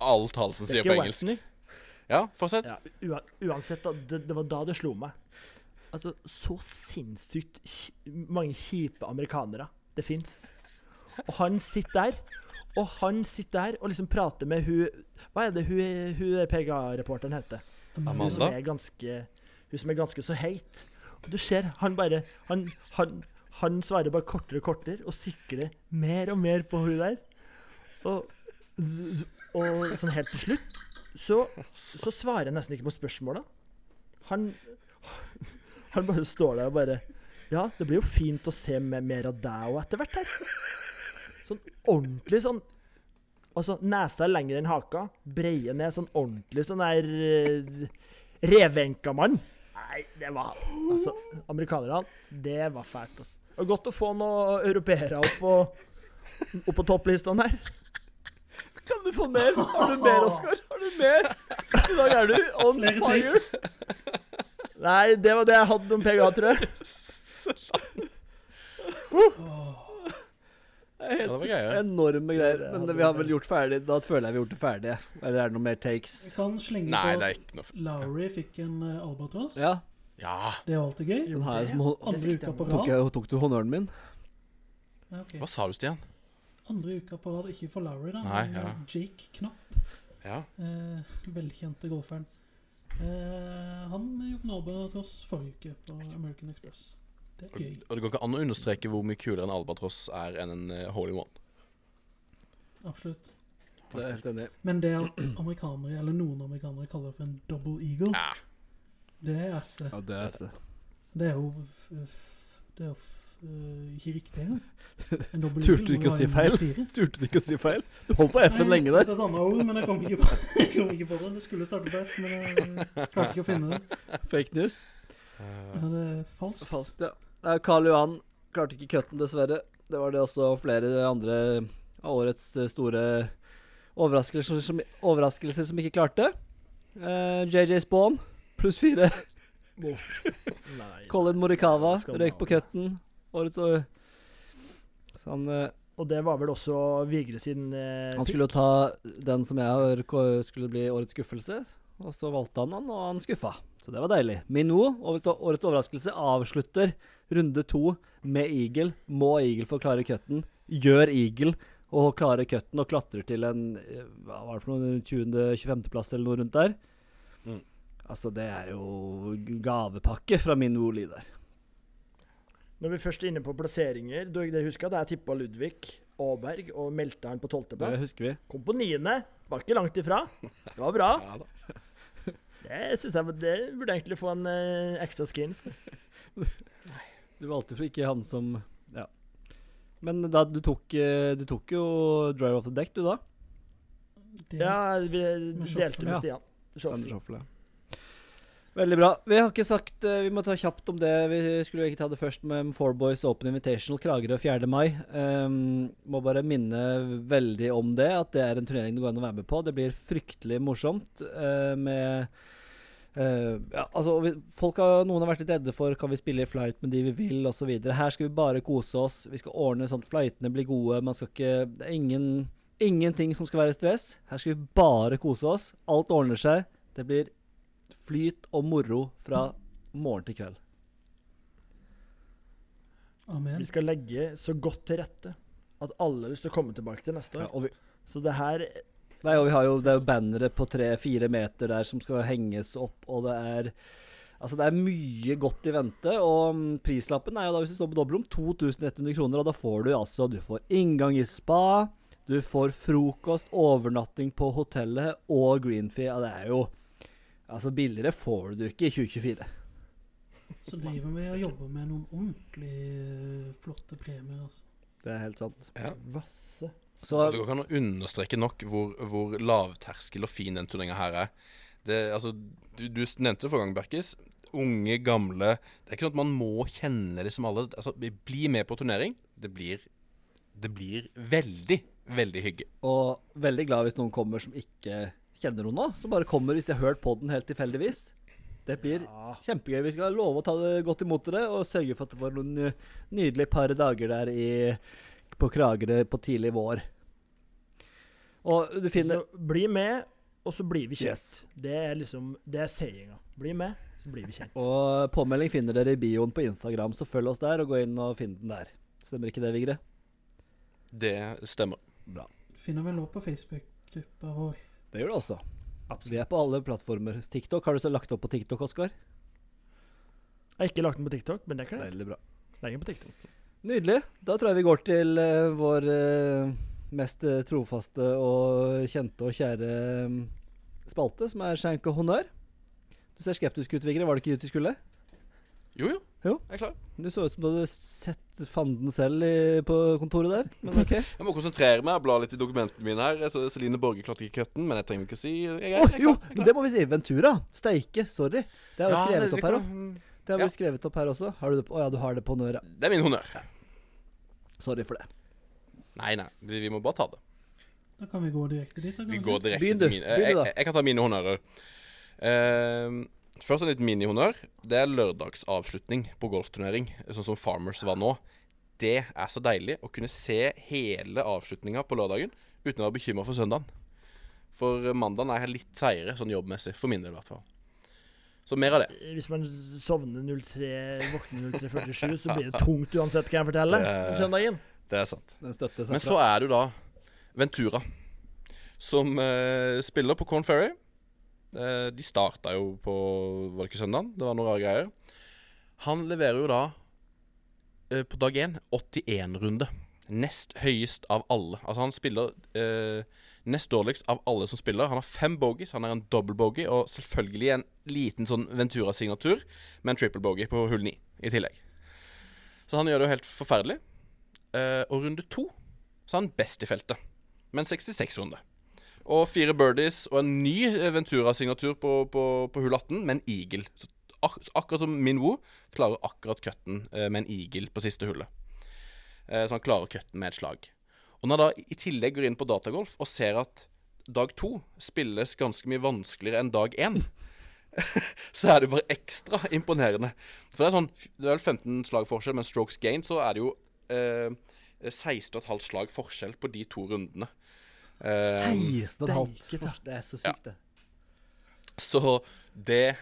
alt halsen er sier på engelsk. Whitney. Ja, fortsett. Ja, uansett, det, det var da det slo meg. Altså, så sinnssykt mange kjipe amerikanere det fins. Og han sitter der, og han sitter der og liksom prater med hun Hva er det hun, hun PGA-reporteren heter? Hun som er ganske Hun som er ganske så heit. Og du ser, han bare Han, han, han svarer bare kortere og kortere, og sikler mer og mer på hun der. Og, og sånn helt til slutt så, så svarer jeg nesten ikke på spørsmåla. Han Han bare står der og bare Ja, det blir jo fint å se mer av deg og etter hvert her. Sånn ordentlig sånn Altså, nesa er lengre enn haka. Breie ned sånn ordentlig sånn der uh, revenka mann. Nei, det var Altså, amerikanerne, det var fælt, altså. Det var godt å få noen europeere opp på, opp på topplistene her. Kan du få mer? Har du mer, Oskar? Har du mer? I dag er du on fire. Nei, det var det jeg hadde om PGA, tror jeg. Det var helt greier. enorme greier. Men det, vi har vel gjort ferdig Da føler jeg vi har gjort det ferdig. Eller er det noe mer Jeg takes? kan slenge Nei, på det er ikke noe Lowry fikk en uh, albatross. Ja. Ja, Det er alltid gøy. Den jeg som Andre uka på rad. Tok, tok du honnøren min? Ja, okay. hva sa du, Stian? Andre uka på rad, ikke for Lowry, da. Nei, men ja. Jake Knapp, Ja. eh, velkjente golferen. Eh, han gjorde en albatross forrige uke på American Express. Det er Og, gøy. og det går ikke an å understreke hvor mye kulere en albatross er enn en uh, hole in one. Absolutt. Det er helt enig. Men det at amerikanere, eller noen amerikanere, kaller det for en double eagle, Ja. det er esse. Ja, det er altså. Det er jo f- f- Det er jo f- øh, ikke riktig engang. En double Turte eagle du ikke å si feil? fire. Turte du ikke å si feil? Du holdt på F-en Nei, lenge Jeg der. tenkte et annet ord, men jeg kom ikke på, jeg kom ikke på det. Det skulle starte på F, men jeg klarte ikke å finne det. Fake news. Eh, Ja, det er falskt. Falskt, ja. Karl Johan klarte ikke cutten, dessverre. Det var det også flere andre av årets eh, store overraskelser som, overraskelser som ikke klarte. Uh, JJ Spawn pluss fire. Nei. Colin Morikawa røyk på cutten. Årets år. Så han, uh, Og det var vel også Vigre sin eh, han skulle jo ta den som jeg har skulle bli årets skuffelse, og så valgte han han, og han skuffa. Så det var deilig. Årets årets overraskelse, avslutter runde to med eagle. Må eagle få klare cutten. Gjør eagle og klarer cutten og klatrer til en eh, Hva var det for noe, 20.-25.-plass eller noe rundt der. Mm. Altså, det er jo gavepakke fra min Woli der. Når vi først er inne på plasseringer Dere husker at jeg tippa Ludvig Aaberg og meldte han på Det tolvteplass? husker vi. Kom på niende. Var ikke langt ifra. Det var bra. ja. Det synes jeg Det burde egentlig få en uh, ekstra skin for. Du valgte for ikke han som Ja. Men da du tok eh, Du tok jo Drive Off the Deck, du, da? Delt. Ja, vi delte med ja. Stian. Ja. Veldig bra. Vi har ikke sagt eh, Vi må ta kjapt om det. Vi skulle jo ikke ta det først med Four Boys Open Invitational Kragerø 4. mai. Um, må bare minne veldig om det, at det er en turnering det går an å være med på. Det blir fryktelig morsomt uh, med eh, ja, altså, vi, folk har, Noen har vært litt redde for Kan vi spille i flight med de vi vil, osv. Her skal vi bare kose oss. Vi skal ordne sånn at flightene blir gode. Man skal ikke Det er ingen, ingenting som skal være stress. Her skal vi bare kose oss. Alt ordner seg. Det blir flyt og moro fra morgen til kveld. Amen. Vi skal legge så godt til rette at alle har lyst til å komme tilbake til neste Ja, år. og vi, Så det her nei, og vi har jo, det er jo bannere på tre-fire meter der som skal henges opp, og det er Altså Det er mye godt i vente, og mm, prislappen er jo da, hvis du står på dobbeltrom, 2100 kroner. Og da får du altså Du får inngang i spa, du får frokost, overnatting på hotellet og greenfee. Ja, det er jo Altså Billigere får du ikke i 2024. Så driver vi og jobber med noen ordentlig eh, flotte premier. Altså. Det er helt sant. Ja. Vasse. Så Det går ikke an å understreke nok hvor, hvor lavterskel og fin den turneringa her er. Det, altså, du, du nevnte det forrige gang, Berkis. Unge, gamle Det er ikke sånn at man må kjenne liksom alle. Altså, bli med på turnering. Det blir, det blir veldig, veldig hygge. Og veldig glad hvis noen kommer som ikke kjenner noen nå. Som bare kommer hvis de har hørt podden helt tilfeldigvis. Det blir Ja. kjempegøy. Vi skal love å ta det godt imot dere og sørge for at det får noen nydelige par dager der i, på Kragerø på tidlig vår. Og du finner Så bli med, og så blir vi kjent. Yes. Det er liksom Det er sayinga. Bli med, så blir vi kjent. Og påmelding finner dere i bioen på Instagram, så følg oss der og gå inn og finn den der. Stemmer ikke det, Vigre? Det stemmer. Finner vel òg på Facebook-gruppa vår. Det gjør det også. Vi er på alle plattformer. TikTok, har du så lagt opp på TikTok, Oskar? Jeg har ikke lagt den på TikTok, men det kan jeg. Veldig bra. Lenge den på TikTok. Nydelig. Da tror jeg vi går til uh, vår uh, mest eh, trofaste og kjente og kjære um, spalte, som er skjenk og honnør. Du ser skeptisk ut, Vigre. Var det ikke dit du skulle? Jo, jo. Jo. Jeg er klar. Du så ut som du hadde sett fanden selv i, på kontoret der. Men ok. Jeg må konsentrere meg og bla litt i dokumentene mine her. Så Celine Borge klarte ikke cutten, men jeg trenger ikke si jeg, Å, jeg jo! jeg er klar. Det må vi si. Ventura. Steike. Sorry. Det er jo Ja, skrevet opp her òg. Det har Ja. vi skrevet opp her også. Har du det på? Å ja, du har det på honnør. ja. Det er min honnør. Sorry for det. Nei, nei. Vi, vi må bare ta det. Da kan vi gå direkte dit. Da, Vi går direkte Begynn til min. Jeg, da. jeg, jeg kan ta mine honnører. Ehm, først en liten minihonnør. Det er lørdagsavslutning på golfturnering, sånn som Farmers var nå. det er så deilig å kunne se hele avslutninga på lørdagen uten å være bekymra for søndagen. For mandagen er litt seigere, sånn jobbmessig. For min del, i hvert fall. Så mer av det. Hvis man sovner 03, våkner 03.47, så blir det tungt uansett, kan jeg fortelle. Det- søndagen. Det er sant. Men så er jo da Ventura, som uh, spiller på Corn Ferry. Uh, de starta jo på Var det ikke søndag? Det var noen rare greier. Han leverer jo da uh, på dag én 81-runde. Nest høyest av alle. Altså han spiller eh, nest dårligst av alle som spiller. Han har fem bogies, han er en double bogey, og selvfølgelig en liten sånn Ventura-signatur med en triple bogey på hull 9 i tillegg. Så han gjør det jo helt forferdelig. Eh, og runde to så er han best i feltet, med en 66-runde. Og fire birdies og en ny eh, Ventura-signatur på, på, på hull 18 med en eagle. Så ak akkurat som Min Woo klarer akkurat cutten eh, med en eagle på siste hullet. Eh, så han klarer cutten med et slag. Og når jeg da i tillegg går inn på datagolf og ser at dag to spilles ganske mye vanskeligere enn dag én, så er det bare ekstra imponerende. For det er sånn Det er vel 15 slag forskjell, men strokes gain så er det jo eh, 16,5 slag forskjell på de to rundene. Eh, 16,5. Steike ta. Det er så sykt, det. så det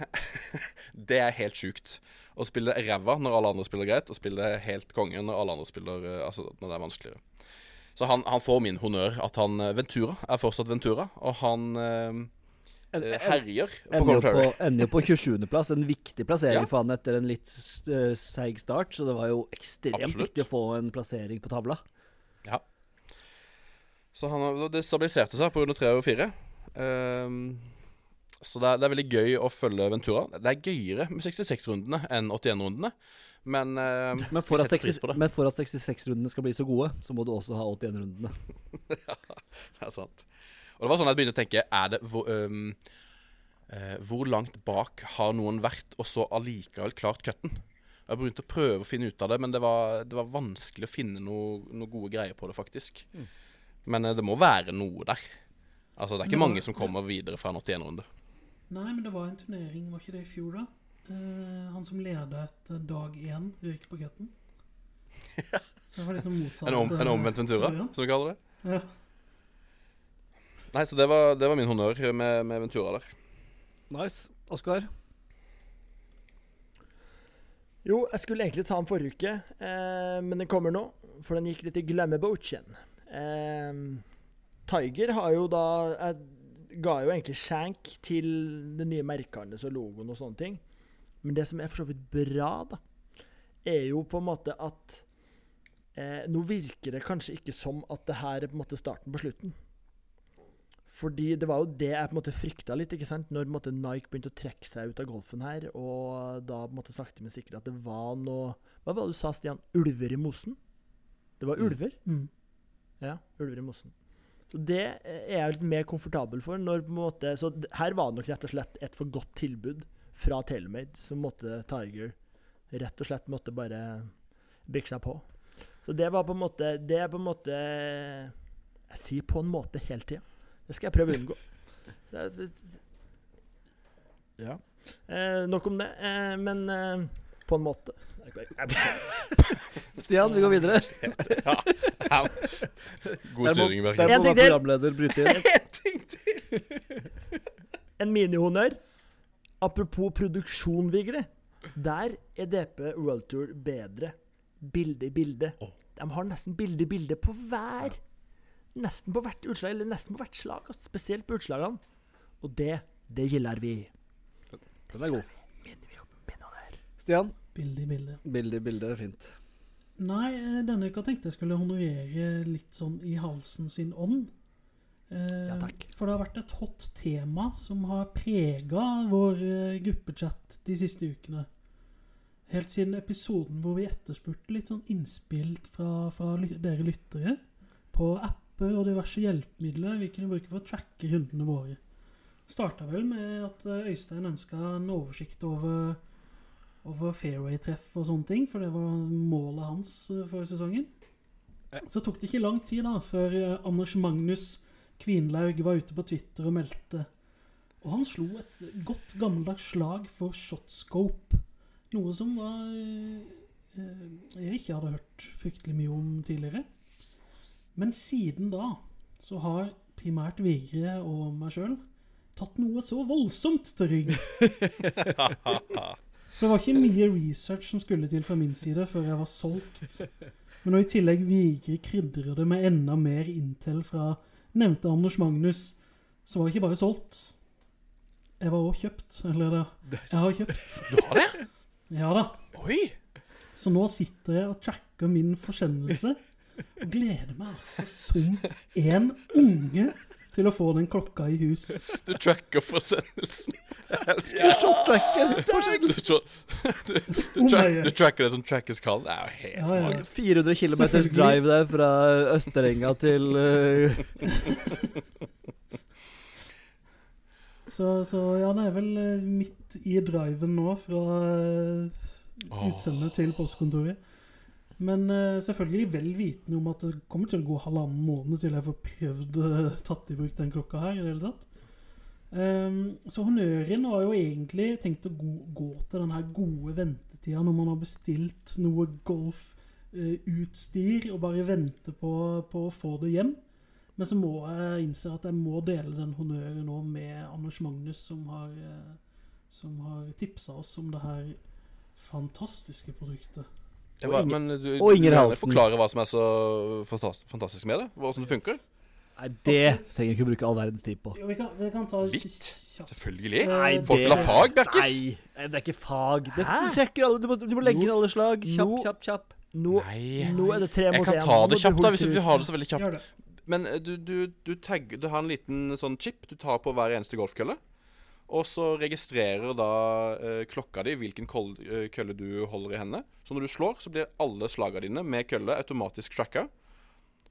Det er helt sjukt. Å spille ræva når alle andre spiller greit, og spille helt konge når alle andre spiller eh, Altså når det er vanskeligere. Så han, han får min honnør at han eh, Ventura er fortsatt Ventura, og han eh, eh, herjer på Corn Ferry. ender jo på 27.-plass. En viktig plassering Ja. for han etter en litt uh, seig start. Så det var jo ekstremt Absolutt. viktig å få en plassering på tavla. Ja. Så han, det stabiliserte seg på runde tre og fire. Um, så det er, det er veldig gøy å følge Ventura. Det er gøyere med 66-rundene enn 81-rundene. Men, uh, Men for, at 60, men for at 66-rundene skal bli så gode, så må du også ha 81-rundene. ja, Det er sant. Og det var sånn jeg begynte å tenke Er det hvor, um, uh, hvor langt bak har noen vært, og så allikevel klart cutten? Jeg begynte å prøve å finne ut av det, men det var, det var vanskelig å finne noen noe gode greier på det, faktisk. Men uh, det må være noe der. Altså, det er ikke Nå- mange som kommer videre fra en 81-runde. Nei, men det var en turnering, var ikke det i fjor, da? Eh, han som leda etter dag én, røyk på cutten. Så det var liksom motsatt. En, om, en eh, omvendt Ventura, som vi kaller det. Ja. Nei, så det var, det var min honnør med, med Ventura der. Nice. Oskar? Jo, jeg skulle egentlig ta den forrige uke, eh, men den kommer nå. For den gikk litt i glemmeboken. Eh, Tiger har jo da Jeg ga jo egentlig skjenk til det nye merkehandels og logoen og sånne ting. Men det som er for så vidt bra, da, er jo på en måte at eh, Nå virker det kanskje ikke som at det her er på en måte starten på slutten. Fordi det var jo det jeg på en måte frykta litt, ikke sant? når måte, Nike begynte å trekke seg ut av golfen her, og da på en måte sakte, men sikkert at det var noe Hva var det du sa, Stian? Ulver i mosen? Det var Mm. ulver? Mm. Ja, ulver i mosen. Så det er jeg litt mer komfortabel for. når på en måte, Så her var det nok rett og slett et for godt tilbud fra Telemade, så måtte Tiger rett og slett måtte bare bygge seg på. Så det var på en måte Det er på en måte Jeg sier på en måte hele tida. Det skal jeg prøve å unngå. Ja. Eh, nok om det. Eh, men eh, på en måte. Stian, vi går videre. Ja. God Der styring, Bergen. En må ting til. programleder bryte inn. En ting til! En minihonnør. Apropos produksjon, Vigre. Der er DP World Tour bedre. Bilde i bilde. Oh. De har nesten bilde i bilde på hver Nesten på hvert utslag, eller nesten på hvert slag. altså. Spesielt på utslagene. Og det, det gilder vi. Den er god. Stian? Bilde i bilde. Bilde i bilde er fint. Nei, eh, denne uka tenkte jeg skulle honorere litt sånn i halsen sin ånd. Eh, Ja, takk. For det har vært et hot tema som har prega vår eh, gruppechat de siste ukene. Helt siden episoden hvor vi etterspurte litt sånn innspill fra, fra dere lyttere på apper og diverse hjelpemidler vi kunne bruke for å tracke rundene våre. Starta vel med at eh, Øystein ønska en oversikt over, over fairway-treff og sånne ting, for det var målet hans eh, for sesongen. Så tok det ikke lang tid da før eh, Anders Magnus Kvinlaug var ute på Twitter og meldte. Og han slo et godt gammeldags slag for shotscope. Noe som var eh, eh, jeg ikke hadde hørt fryktelig mye om tidligere. Men siden da så har primært Vigre og meg sjøl tatt noe så voldsomt til rygg. For det var ikke mye research som skulle til fra min side før jeg var solgt. Men når i tillegg Vigre krydrer det med enda mer intel fra nevnte Anders Magnus, så var jeg ikke bare solgt. Jeg var også kjøpt. Eller det, jeg har kjøpt. Du har det? Ja da. Oi! Så nå sitter jeg og tracker min forsendelse og gleder meg altså som en unge til å få den klokka i hus. Du tracker forsendelsen. Jeg elsker Ja, shot-tracker. Du, du, du, Oh, tra du tracker det som trackers kan. Det er jo helt Ja, ja. magisk. 400 km drive der fra Østerenga til uh... Så, så ja, det er vel eh, midt i driven nå fra utsendet Åh. til postkontoret. Men eh, selvfølgelig vel vitende om at det kommer til å gå halvannen måned til jeg får prøvd uh, tatt i bruk den klokka her. i det hele tatt. Um, så honnøren var jo egentlig tenkt å gå, gå til den her gode ventetida når man har bestilt noe golfutstyr og bare venter på, på å få det hjem. Men så må jeg innse at jeg må dele den honnøren nå med Anders Magnus, som har, uh, som har tipsa oss om det her fantastiske produktet. Det var, men du, og Inger du Halsen. forklare hva som er så fantastisk, med det? Hvordan det funker? Nei, det trenger jeg ikke å bruke all verdens tid på. Jo, vi kan, vi kan ta Litt? kjapt. Selvfølgelig. Nei, Folk vil ha fag, Bjerkes. Nei, det er ikke fag. Det, du trekker alle, du, må, du må legge inn alle slag. Kjapp, kjapp, kjapp. Nå, Nei. nå er det tre Jeg mot én. ta kan ta det kjapt, da, hvis du har det så veldig kjapt. Men eh, du, du, du, tagger, du har en liten sånn chip du tar på hver eneste golfkølle. Og så registrerer da eh, klokka di hvilken eh, kølle du holder i hendene. Så når du slår, så blir alle slagene dine med kølle automatisk tracka.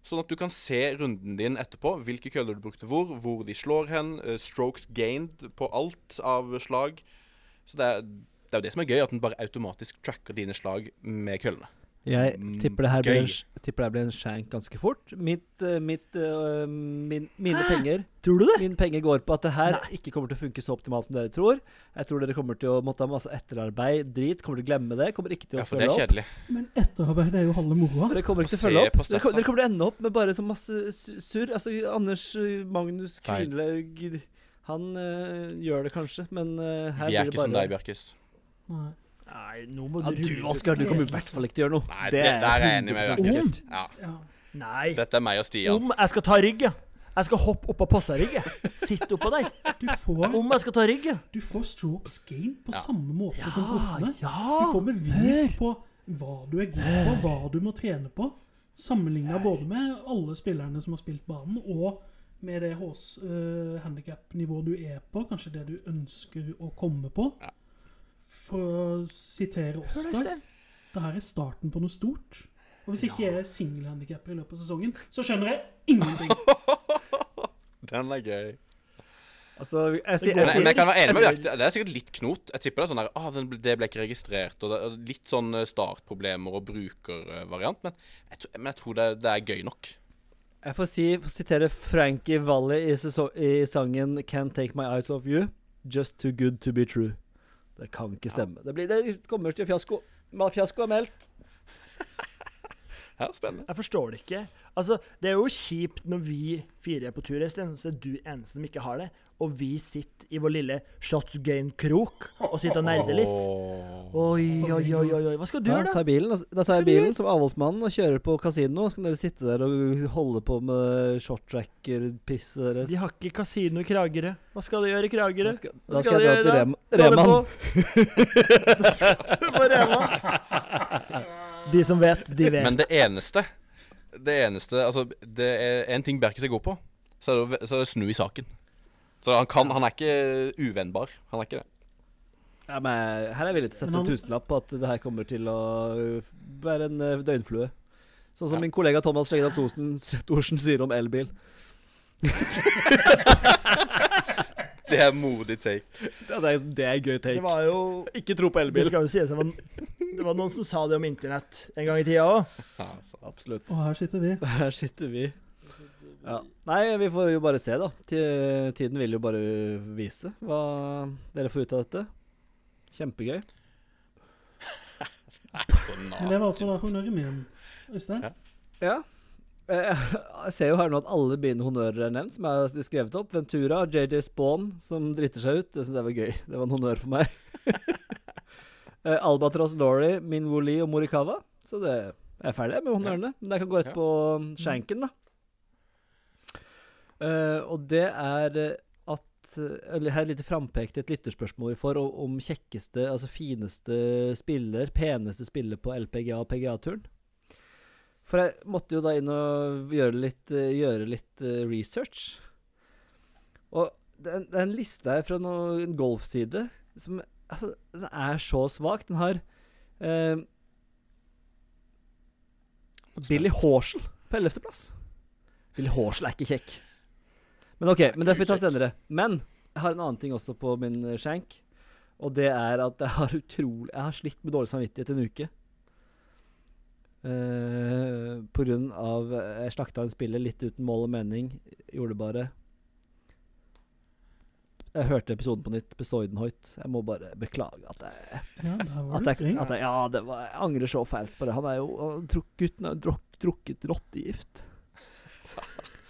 Sånn at du kan se runden din etterpå. Hvilke køller du brukte hvor, hvor de slår hen. eh, strokes gained på alt av slag. Så det er, det er jo det som er gøy, at den bare automatisk tracker dine slag med køllene. Jeg Mm, tipper det her blir en, tipper det blir en shank ganske fort. Mitt, eh, mitt, uh, min, mine penger Tror du det? Mine penger går på at det her ikke kommer til å funke så optimalt som dere tror. Jeg tror dere kommer til å måtte ha masse etterarbeid, drit. Kommer til å glemme det. Kommer ikke til å Ja, for det følge er opp. kjedelig. Men etterarbeid er jo halve moroa. Dere kommer ikke til å følge opp. Dere, dere kommer til å ende opp med bare så masse su- surr. Altså, Anders eh, Magnus. Kvinlaug Han eh, gjør det kanskje, men eh, her Vi er ikke som deg, Bjarkis. Nei. Nei, nå må ja, du Du, Oskar, du kommer i hvert fall ikke til å gjøre noe. Nei, det, der er jeg enig med 100% Bjerkes. sikkert. Ja. Ja. Nei. Dette er meg og Stian. Om jeg skal ta rygg, ja. Jeg skal hoppe oppå Possa-rygg. Sitte oppå der. Du får, Om jeg skal ta rygg, du får strokes game på Ja. samme måte som proffene. Du får bevis på hva du er god på, hva du må trene på. Sammenligna både med alle spillerne som har spilt banen, og med det uh, handikap-nivået du er på. Kanskje det du ønsker å komme på. Ja. For å sitere Oscar Det her er starten på noe stort. Og hvis ikke jeg er singelhandikapper i løpet av sesongen, så skjønner jeg ingenting. Den er gøy. Altså, jeg, jeg, jeg, Men, jeg kan være enig med deg. Det er sikkert litt knot. Jeg tipper det er sånn der ah, ble- det ble ikke registrert. Og det er litt sånn eh, startproblemer og brukervariant. Men jeg, men jeg tror det, det er gøy nok. Jeg får, si, får sitere Frankie Valli i, i sangen 'Can't Take My Eyes Off You'. Just too good to be true. Det kan ikke stemme. Det, blir, det kommer til fiasko. Fiasko er meldt. Ja, spennende. Jeg forstår det ikke. Altså, Det er jo kjipt når vi fire er på tur, Øystein, så er du eneste som ikke har det. Og vi sitter i vår lille shots gain-krok og sitter og nerder litt. Oi, oi, oi, oi, oi. Hva skal du Da gjøre, tar da? jeg bilen, da tar jeg bilen som avholdsmannen og kjører på kasino. Så kan dere sitte der og holde på med shorttracker-pisset deres. De har ikke kasino i Kragerø. Hva skal de gjøre i Kragerø? Da skal, da skal skal jeg dra til til da? Skal du Reman. På Rema. De som vet, de vet. Men det eneste Det eneste Altså, det er en ting Bjerkes er god på, så er det, så er det snu i saken. Så han kan Han er ikke uvennbar. Han er ikke det. Ja, men her er jeg villig til å sette han, en tusenlapp på at det her kommer til å uh, være en uh, døgnflue. Sånn som Ja. min kollega Thomas Skjegdal Thorsen, sier om elbil. Det er modig take. Ja, det, er, det er gøy Det var jo Ikke tro på elbil. Det skal jo sies det var, det var noen som sa det om internett en gang i tida òg. Ja, altså. Absolutt. Og her sitter vi. Her sitter vi. Ja. Nei, vi får jo bare se, da. Tiden vil jo bare vise hva dere får ut av dette. Kjempegøy. Det var altså da honnøret min, Øystein. Ja. Ja. Eh, Jeg ser jo her nå at alle mine honnører er nevnt, som jeg har skrevet opp. Ventura, JJ Spawn, som driter seg ut. Det syns jeg var gøy. Det var en honnør for meg. Eh, Albatross Laurie, Min Woli og Morikawa. Så det er ferdig med honnørene. Men jeg kan gå rett på shanken, skjenken, da. Uh, og det er eh, at Eller her er litt frampekt et lytterspørsmål vi får om, kjekkeste, altså fineste spiller, peneste spiller på LPGA og PGA-turen. For jeg måtte jo da inn og gjøre litt, gjøre litt research. Og det er, en- det er en liste her fra noen en golfside som Altså, den er så svak. Den har uh, Billy Horsel på 11.-plass. Billy Horsel er ikke kjekk. Men OK, men det får vi ta senere. Men jeg har en annen ting også på min eh, skjenk. Og det er at jeg har utrolig Jeg har slitt med dårlig samvittighet en uke. Uh, på grunn av Jeg slakta en spiller litt uten mål og mening. Gjorde det bare. Jeg hørte episoden på nytt. Besoidenhoit. Jeg må bare beklage at jeg, Ja, at jeg, at jeg Ja, det var, jeg angrer så fælt på det. Han er jo han Gutten har jo drukket rottegift.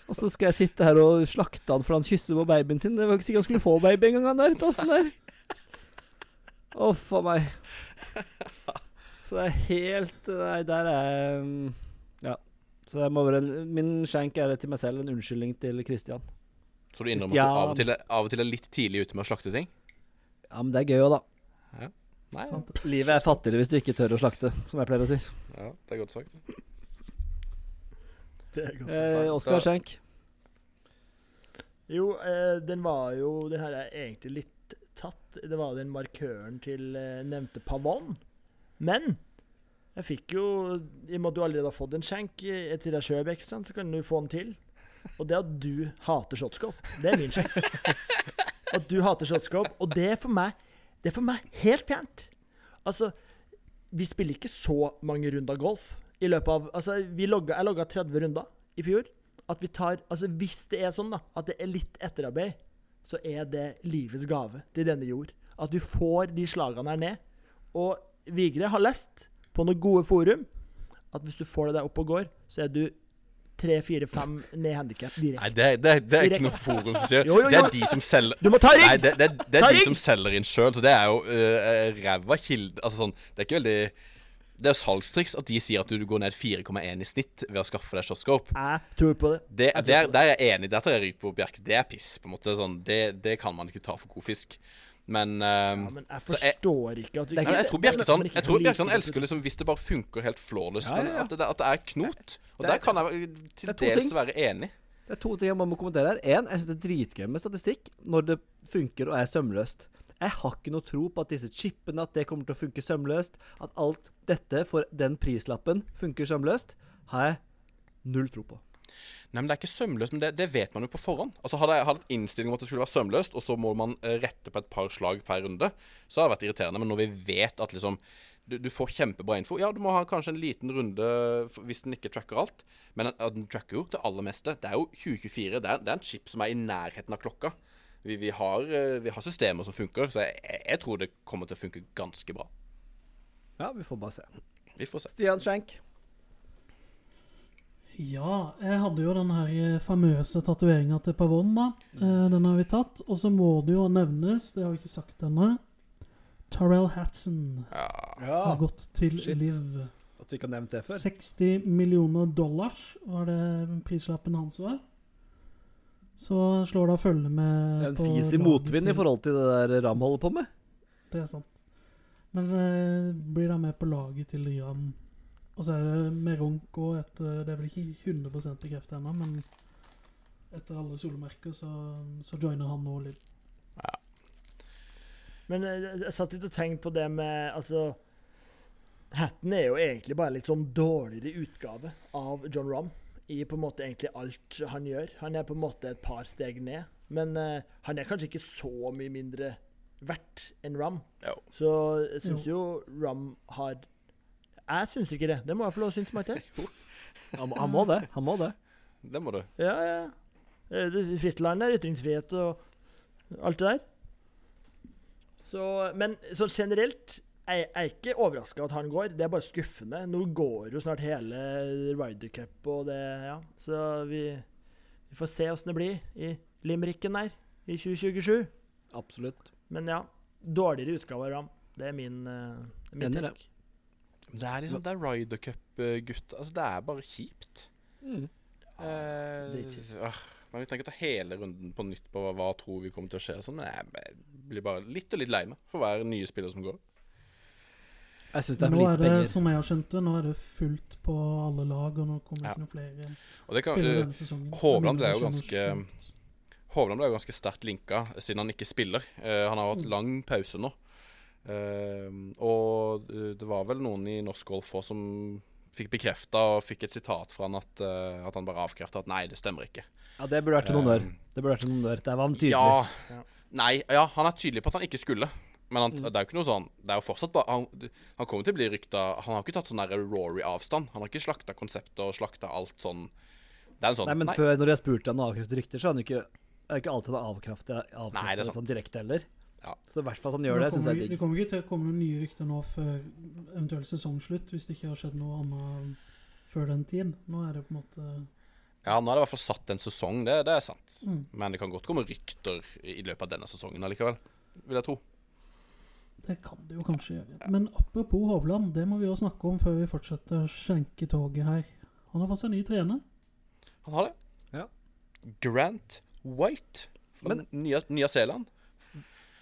Og så skal jeg sitte her og slakte han for han kysser på babyen sin. Det var ikke sikkert han skulle få baby en gang, han der. Tassen der. Uff a meg. Så det er helt Nei, der er mm, Ja. Så jeg må være en, Min skjenk er til meg selv en unnskyldning til Christian. Så du innrømmer at du av og, til er, av og til er litt tidlig ute med å slakte ting? Ja, men det er gøy òg, da. Nei, ja. Livet er fattigere hvis du ikke tør å slakte, som jeg pleier å si. ja, det er godt sagt. Det er godt. Eh, Oskar Skjenk. Jo, eh, den var jo Den her er egentlig litt tatt. Det var den markøren til eh, nevnte Pavon. Men jeg fikk jo I og med at du allerede har fått en skjenk eh, til deg sjøl, så kan du få den til. Og det at du hater shotskåp, det er min sjekk. At du hater shotskåp. Og det er for meg Det er for meg helt fjernt. Altså, vi spiller ikke så mange runder golf i løpet av Altså, vi logga, jeg logga 30 runder i fjor. At vi tar Altså, hvis det er sånn, da, at det er litt etterarbeid, så er det livets gave til denne jord. At du får de slagene her ned. Og Vigre har lest på noen gode forum at hvis du får det der opp og går, så er du tre, fire, fem ned handikap Nei, direkte. det, det, det er ikke noe forum som sier Jo, jo, Det er de som selger Du må ta Nei, det, det, det, er Ta er de ring! som selger inn sjøl, så det er jo uh, ræva kilde Altså sånn Det er ikke veldig Det er jo salgstriks at de sier at du går ned 4,1 i snitt ved å skaffe deg shotskåp. Jeg tror på det. Det, Jeg tror der, er jeg enig. Der tar jeg rykt på Bjerke. Det er piss. på en måte sånn, det, det kan man ikke ta for god fisk. Men, uh, Ja, men jeg så jeg- forstår ikke at du ikke, jeg tror Bjerkestrand Jeg tror Bjerkestrand like elsker liksom hvis det bare funker helt flawless. Ja, ja. At, det, at det er knot. Og Det er- der kan jeg til dels være enig. Det er to ting jeg må kommentere her. En, jeg syns det er dritgøy med statistikk når det funker og er sømløst. Jeg har ikke noe tro på at disse chipene at det kommer til å funke sømløst. At alt dette for den prislappen funker sømløst, har jeg null tro på. Nei, men Det er ikke sømløst, men det, det vet man jo på forhånd. Altså Hadde jeg hatt innstilling om at det skulle være sømløst, og så må man eh, rette på et par slag per runde, så hadde det vært irriterende. Men når vi vet at liksom du, du får kjempebra info Ja, du må ha kanskje en liten runde hvis den ikke tracker alt. Men ja, den tracker jo det aller meste. Det er jo 2024. Det er, det er en chip som er i nærheten av klokka. Vi, vi, har, eh, vi har systemer som funker, så jeg, jeg- jeg tror det kommer til å funke ganske bra. Ja, vi får bare se. Vi får se. Stian Schenk. Ja, jeg hadde jo den her eh, famøse tatoveringa til Pavon, da. Eh, den har vi tatt. Og så må det jo nevnes, det har vi ikke sagt ennå, Tarell Hatson Ja. har gått til shit. liv. At vi ikke har nevnt det før. 60 millioner dollars var det prislappen hans var. Så slår det å følge med En på fis i motvind i forhold til det der Ram holder på med. Det er sant. Men eh, blir da med på laget til Ram. Og så er det mer runk òg eh, Det er vel ikke 100% bekreftet ennå, men etter alle solmerker så, så joiner han nå litt. Ja. Men eh, jeg, jeg satt litt og tenkte på det med Altså Hatten er jo egentlig bare litt sånn dårligere utgave av John Rom i på en måte egentlig alt han gjør. Han er på en måte et par steg ned, men uh, han er kanskje ikke så mye mindre verdt enn Rom. Jo. Så jeg syns jo Rom har Jeg syns ikke det. Det må jeg få lov å synes til. Han, må- han må det. Han må det. Det må du. Ja, ja. Eh, Fritt land er ytringsfrihet og alt det der. Så, men så generelt jeg er ikke overraska at han går, det er bare skuffende. Nå går jo snart hele Ryder Cup og det, ja. Så vi, vi får se åssen det blir i limericken der i 2027. Absolutt. Men ja, dårligere utgave av Ram. Det er min, uh, min i det. er liksom Det er Ryder Cup-gutt. Altså, det er bare kjipt. Mm. Eh, dritkjipt. Uh, men Vi trenger ikke ta hele runden på nytt på hva, hva tror vi kommer til å skje. Sånn, jeg blir bare litt og litt lei meg for hver nye spiller som går. Jeg synes det er Nå er det, penger. som jeg har skjønt det, nå er det fullt på alle lag, og nå kommer Ja. ikke noen flere Og det kan, spillere eh, denne sesongen. Hovland ble jo ganske. Hovland ble jo ganske sterkt linka siden han ikke spiller. Uh, han har hatt Mm. lang pause nå. Eh, og det var vel noen i norsk golf òg som fikk bekrefta og fikk et sitat fra han at, eh, at han bare avkrefta at nei, det stemmer ikke. Ja, det burde vært en honnør. Eh, Det burde vært en honnør. Der var han tydelig. Ja, Ja. Nei, ja, han er tydelig på at han ikke skulle. Men han, Mm. det er jo ikke noe sånn Det er jo fortsatt bare Han, han kommer til å bli rykta Han har ikke tatt sånn Rory-avstand. Han har ikke slakta konseptet og slakta alt sånn Det er en sånn Nei, men før, når jeg spurte han å avkreftet rykter, så har han ikke er ikke alltid han avkreftet Nei, det sant. sånn direkte heller. Ja. Så i hvert fall at han gjør det, syns jeg er digg. Det kommer ikke til å komme noen nye rykter nå før eventuelt sesongslutt, hvis det ikke har skjedd noe annet før den tiden. Nå er det på en måte Ja, nå er det i hvert fall satt en sesong, det, det er sant. mm. Men det kan godt komme rykter i løpet av denne sesongen allikevel. Vil jeg tro. Det kan det jo kanskje gjøre. Men apropos Hovland, det må vi jo snakke om før vi fortsetter å skjenke toget her. Han har fått seg ny trener. Han har det. Ja. Grant White fra Men- Nya, Nya Zeeland.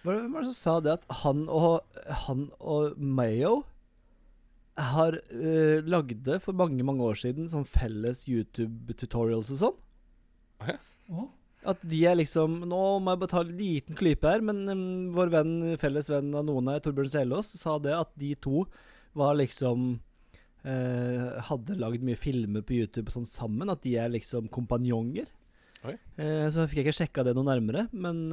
Hvem var det som sa det at han og, han og Mayo har uh, lagde for mange, mange år siden sånn felles YouTube-tutorials og sånn? Å, At de er liksom Nå må jeg bare ta en liten klype her, men um, vår venn, felles venn av noen her, Torbjørn Selås, sa det at de to var liksom uh, Hadde lagd mye filmer på YouTube sånn sammen. At de er liksom kompanjonger. Oi. Uh, så fikk jeg ikke sjekka det noe nærmere, men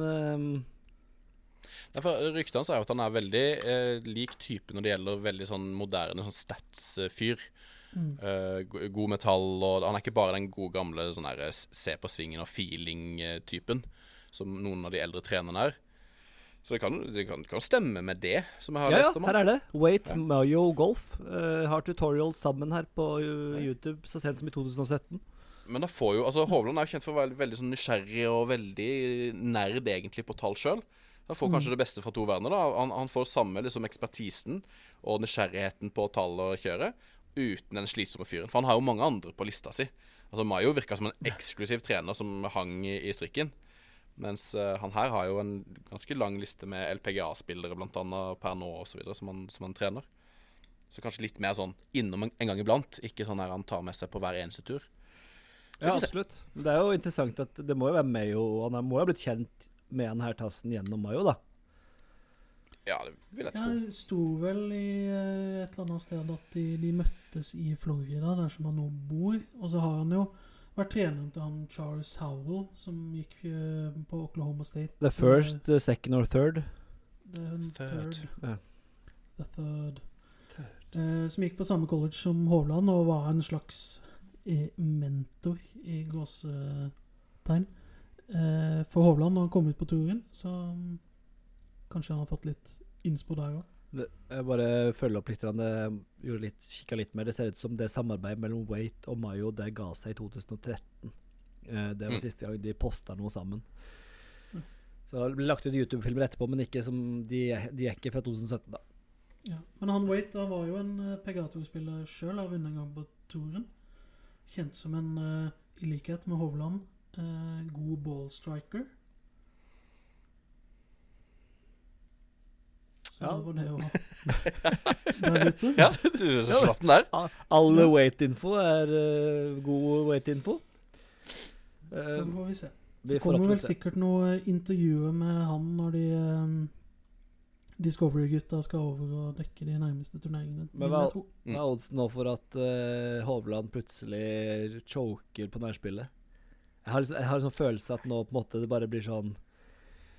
eh, sier er jo at han er veldig eh, lik type når det gjelder veldig sånn moderne sånn stats-fyr. mm. Eh, god metall, og han er ikke bare den gode gamle sånn der, se på svingen og feeling-typen som noen av de eldre trenerne er. Så det kan, det kan, kan stemme med det, som jeg har Ja, ja, lest om. her er det. Wait Ja. Mayo Golf. uh, har tutorials sammen her på uh, YouTube så sent som i 2017. Men da får jo, altså Hovland er jo kjent for å være veldig sånn nysgjerrig og veldig nerd egentlig på tall sjøl. Han får kanskje det beste fra to verdener. da Han, han får samme liksom ekspertisen og nysgjerrigheten på tall og kjøre uten den slitsomme fyren. For han har jo mange andre på lista si. Altså Mayo virka som en eksklusiv trener som hang i, i strikken. Mens uh, han her har jo en ganske lang liste med LPGA-spillere blant annet per nå osv. Som, han- som han trener. Så kanskje litt mer sånn innom en, en gang iblant. Ikke sånn her han tar med seg på hver eneste tur. Ja, absolutt. Men Det er jo interessant at det må jo være Mayo Han må jo ha blitt kjent med denne tassen gjennom Mayo, da. Ja, det vil jeg Ja, tro. det sto vel i eh, et eller annet sted at de, de møttes i Florida, der som han nå bor. Og så har han jo vært treneren til han Charles Howell, som gikk eh, på Oklahoma State. The first, the second or third. The third. Third. Ja. The third. Eh, som gikk på samme college som Hovland og var en slags eh, mentor i gåsetegn eh, for Hovland når han kom ut på turen. Så mm, kanskje han har fått litt innspo der òg. Jeg bare følger opp litt. gjorde litt, litt mer. Det ser ut som det samarbeidet mellom Wait og Mayo det ga seg i 2013. Eh, det var Mm. siste gang de posta noe sammen. Mm. Så det ble lagt ut YouTube-filmer etterpå, men ikke som de, de er ikke fra 2017, da. Ja. Men han Wait da var jo en uh, PGA-spiller sjøl, har vunnet en gang på touren. Kjent som en, eh, i likhet med Hovland, eh, god ballstriker. Så Ja. det var det å ha der ute. Ja, du slapp den der. All weight Wait-info er uh, god Wait-info. Så Eh, får vi se. Det kommer vel sikkert noe intervjuer med han når de um, Discovery-gutta skal over og dekke de nærmeste turneringene. Men hva- Hva er oddsen nå for at uh, Hovland plutselig choker på nærspillet? Jeg har, liksom, jeg har en sånn følelse at nå på en måte det bare blir sånn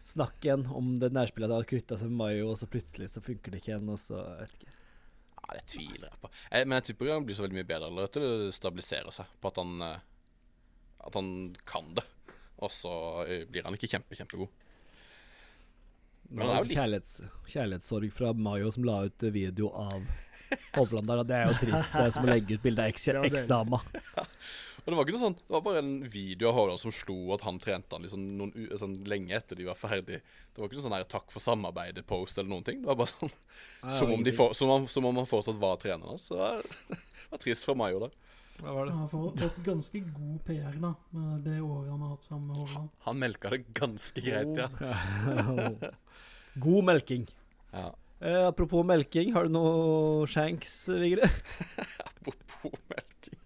snakk igjen om det nærspillet har kvitta seg med Mayo, og så plutselig så funker det ikke igjen, og så jeg vet ikke. Ja, Det tviler jeg på. Jeg, men jeg tipper han blir så veldig mye bedre eller til det stabiliserer seg på at han eh, At han kan det. Og så eh, blir han ikke kjempe, kjempegod. Men det er jo litt kjærlighets, kjærlighetssorg fra Mayo som la ut eh, video av Hovland der. og Det er jo trist. Det er som å legge ut bilde av eksdama. Ja, Og det var ikke noe sånn Det var bare en video av Hovland som slo at han trente han liksom noen, sånn lenge etter de var ferdig. Det var ikke noe sånn her 'takk for samarbeidet'-post eller noen ting. Det var bare sånn som, om de for, som, om, som om han fortsatt var treneren hans. Så det var, var trist for Mayo, da. Hva var det? Han har fått fått ganske god PR da, med det året han har hatt sammen med Hovland. Han melka det ganske greit, ja. God melking. ja. Eh, apropos melking, har du noe shanks, Vigre? Apropos melking.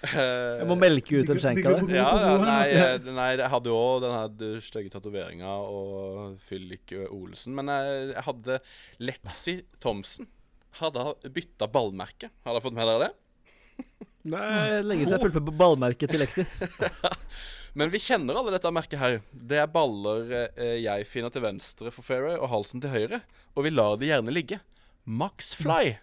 Jeg må melke ut en skjenk av. Ja, ja nei, eh, nei, jeg hadde jo den stygge tatoveringa og Fyllik Olsen. Men jeg, jeg hadde Lexi Thomsen. Hadde bytta ballmerke. Har dere fått med dere det? Nei, lenge siden jeg fulgte med på ballmerket til Lexi. Men vi kjenner alle dette merket her. Det er baller eh, jeg finner til venstre for fairway og halsen til høyre. Og vi lar det gjerne ligge. Max Fly.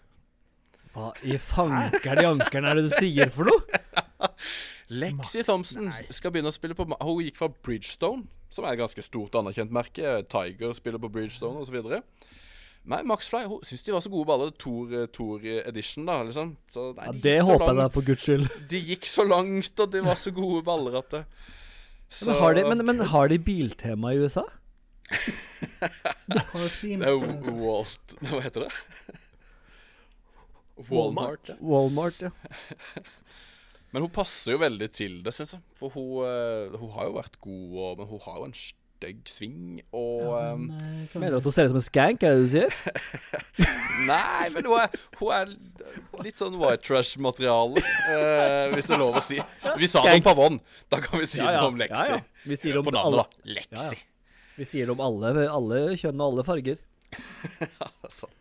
Hva i fankeren i ankeren er det du sier for noe? Lexi Thompson skal begynne å spille på Hun gikk fra Bridgestone, som er et ganske stort anerkjent merke. Tiger spiller på Bridgestone osv. Nei, Max Fly hun syntes de var så gode baller. Tour, eh, Tour Edition, da, liksom. Så, nei, Ja, det håper jeg da, for guds skyld. De gikk så langt, og de var så gode baller at det så, Men har, de, men, men har de biltema i USA? Det er Walt Hva heter det? Walmart. ja. Walmart, ja. Men hun passer jo veldig til det, syns jeg. For hun, eh, hun har jo vært god, og, men hun har jo en stygg sving. Og Ja, men, um, Mener du at hun ser ut som en skank, er det det du sier? Nei, men hun er, hun er litt sånn white trash-materiale, uh, hvis det er lov å si. Vi sa det om Pavon. Da kan vi si det om Lexi. Ja, ja. Vi sier det om På navnet, alle, da. Lexi. vi sier det om alle, alle kjønn og alle farger. Ja, sant.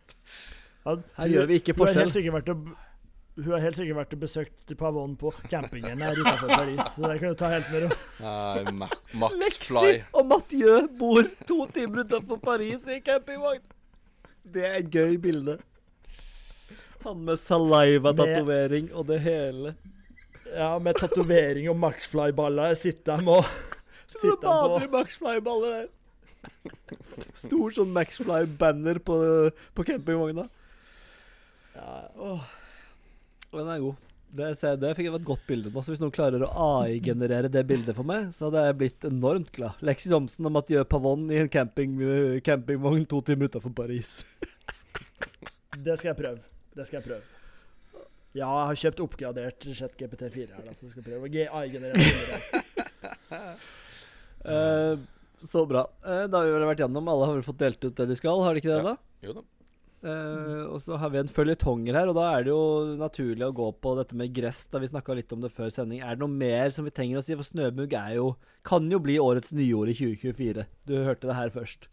Her gjør vi ikke forskjell. Hun har helt sikkert vært og, hun har helt sikkert vært og besøkt Pavon på campingen her utenfor Paris, så det kan du ta helt med ro. nei, Ma Max Lexi Fly. og Mathieu bor to timer utenfor Paris i campingvogn. Det er et gøy bilde. Han med saliva-tatovering og det hele. Ja, med tatovering og Maxfly-baller sitter de og Sitter det bader i Maxfly-baller der. Stor sånn Maxfly-banner på, på campingvogna. ja, Åh. Den er god. Det, jeg- det fikk jeg et godt bilde på. Så hvis noen klarer å AI-generere det bildet for meg, så hadde jeg blitt enormt glad. Lexi Thomsen og Mathieu Pavon i en camping, eh, campingvogn to timer utenfor Paris. Det skal jeg prøve. Det skal jeg prøve. Ja, jeg har kjøpt oppgradert ChatGPT4 her, da, så jeg skal prøve å AI-generere det Eh, så bra. Uh, da har vi vel vært gjennom. Alle har vel fått delt ut det de skal, har de ikke det? Ja. da? Jo da. Eh, og så har vi en føljetonger her, og da er det jo naturlig å gå på dette med gress. da Vi snakka litt om det før sending. Er det noe mer som vi trenger å si? For snømugg er jo kan jo bli årets nyord i 2024. Du hørte det her først.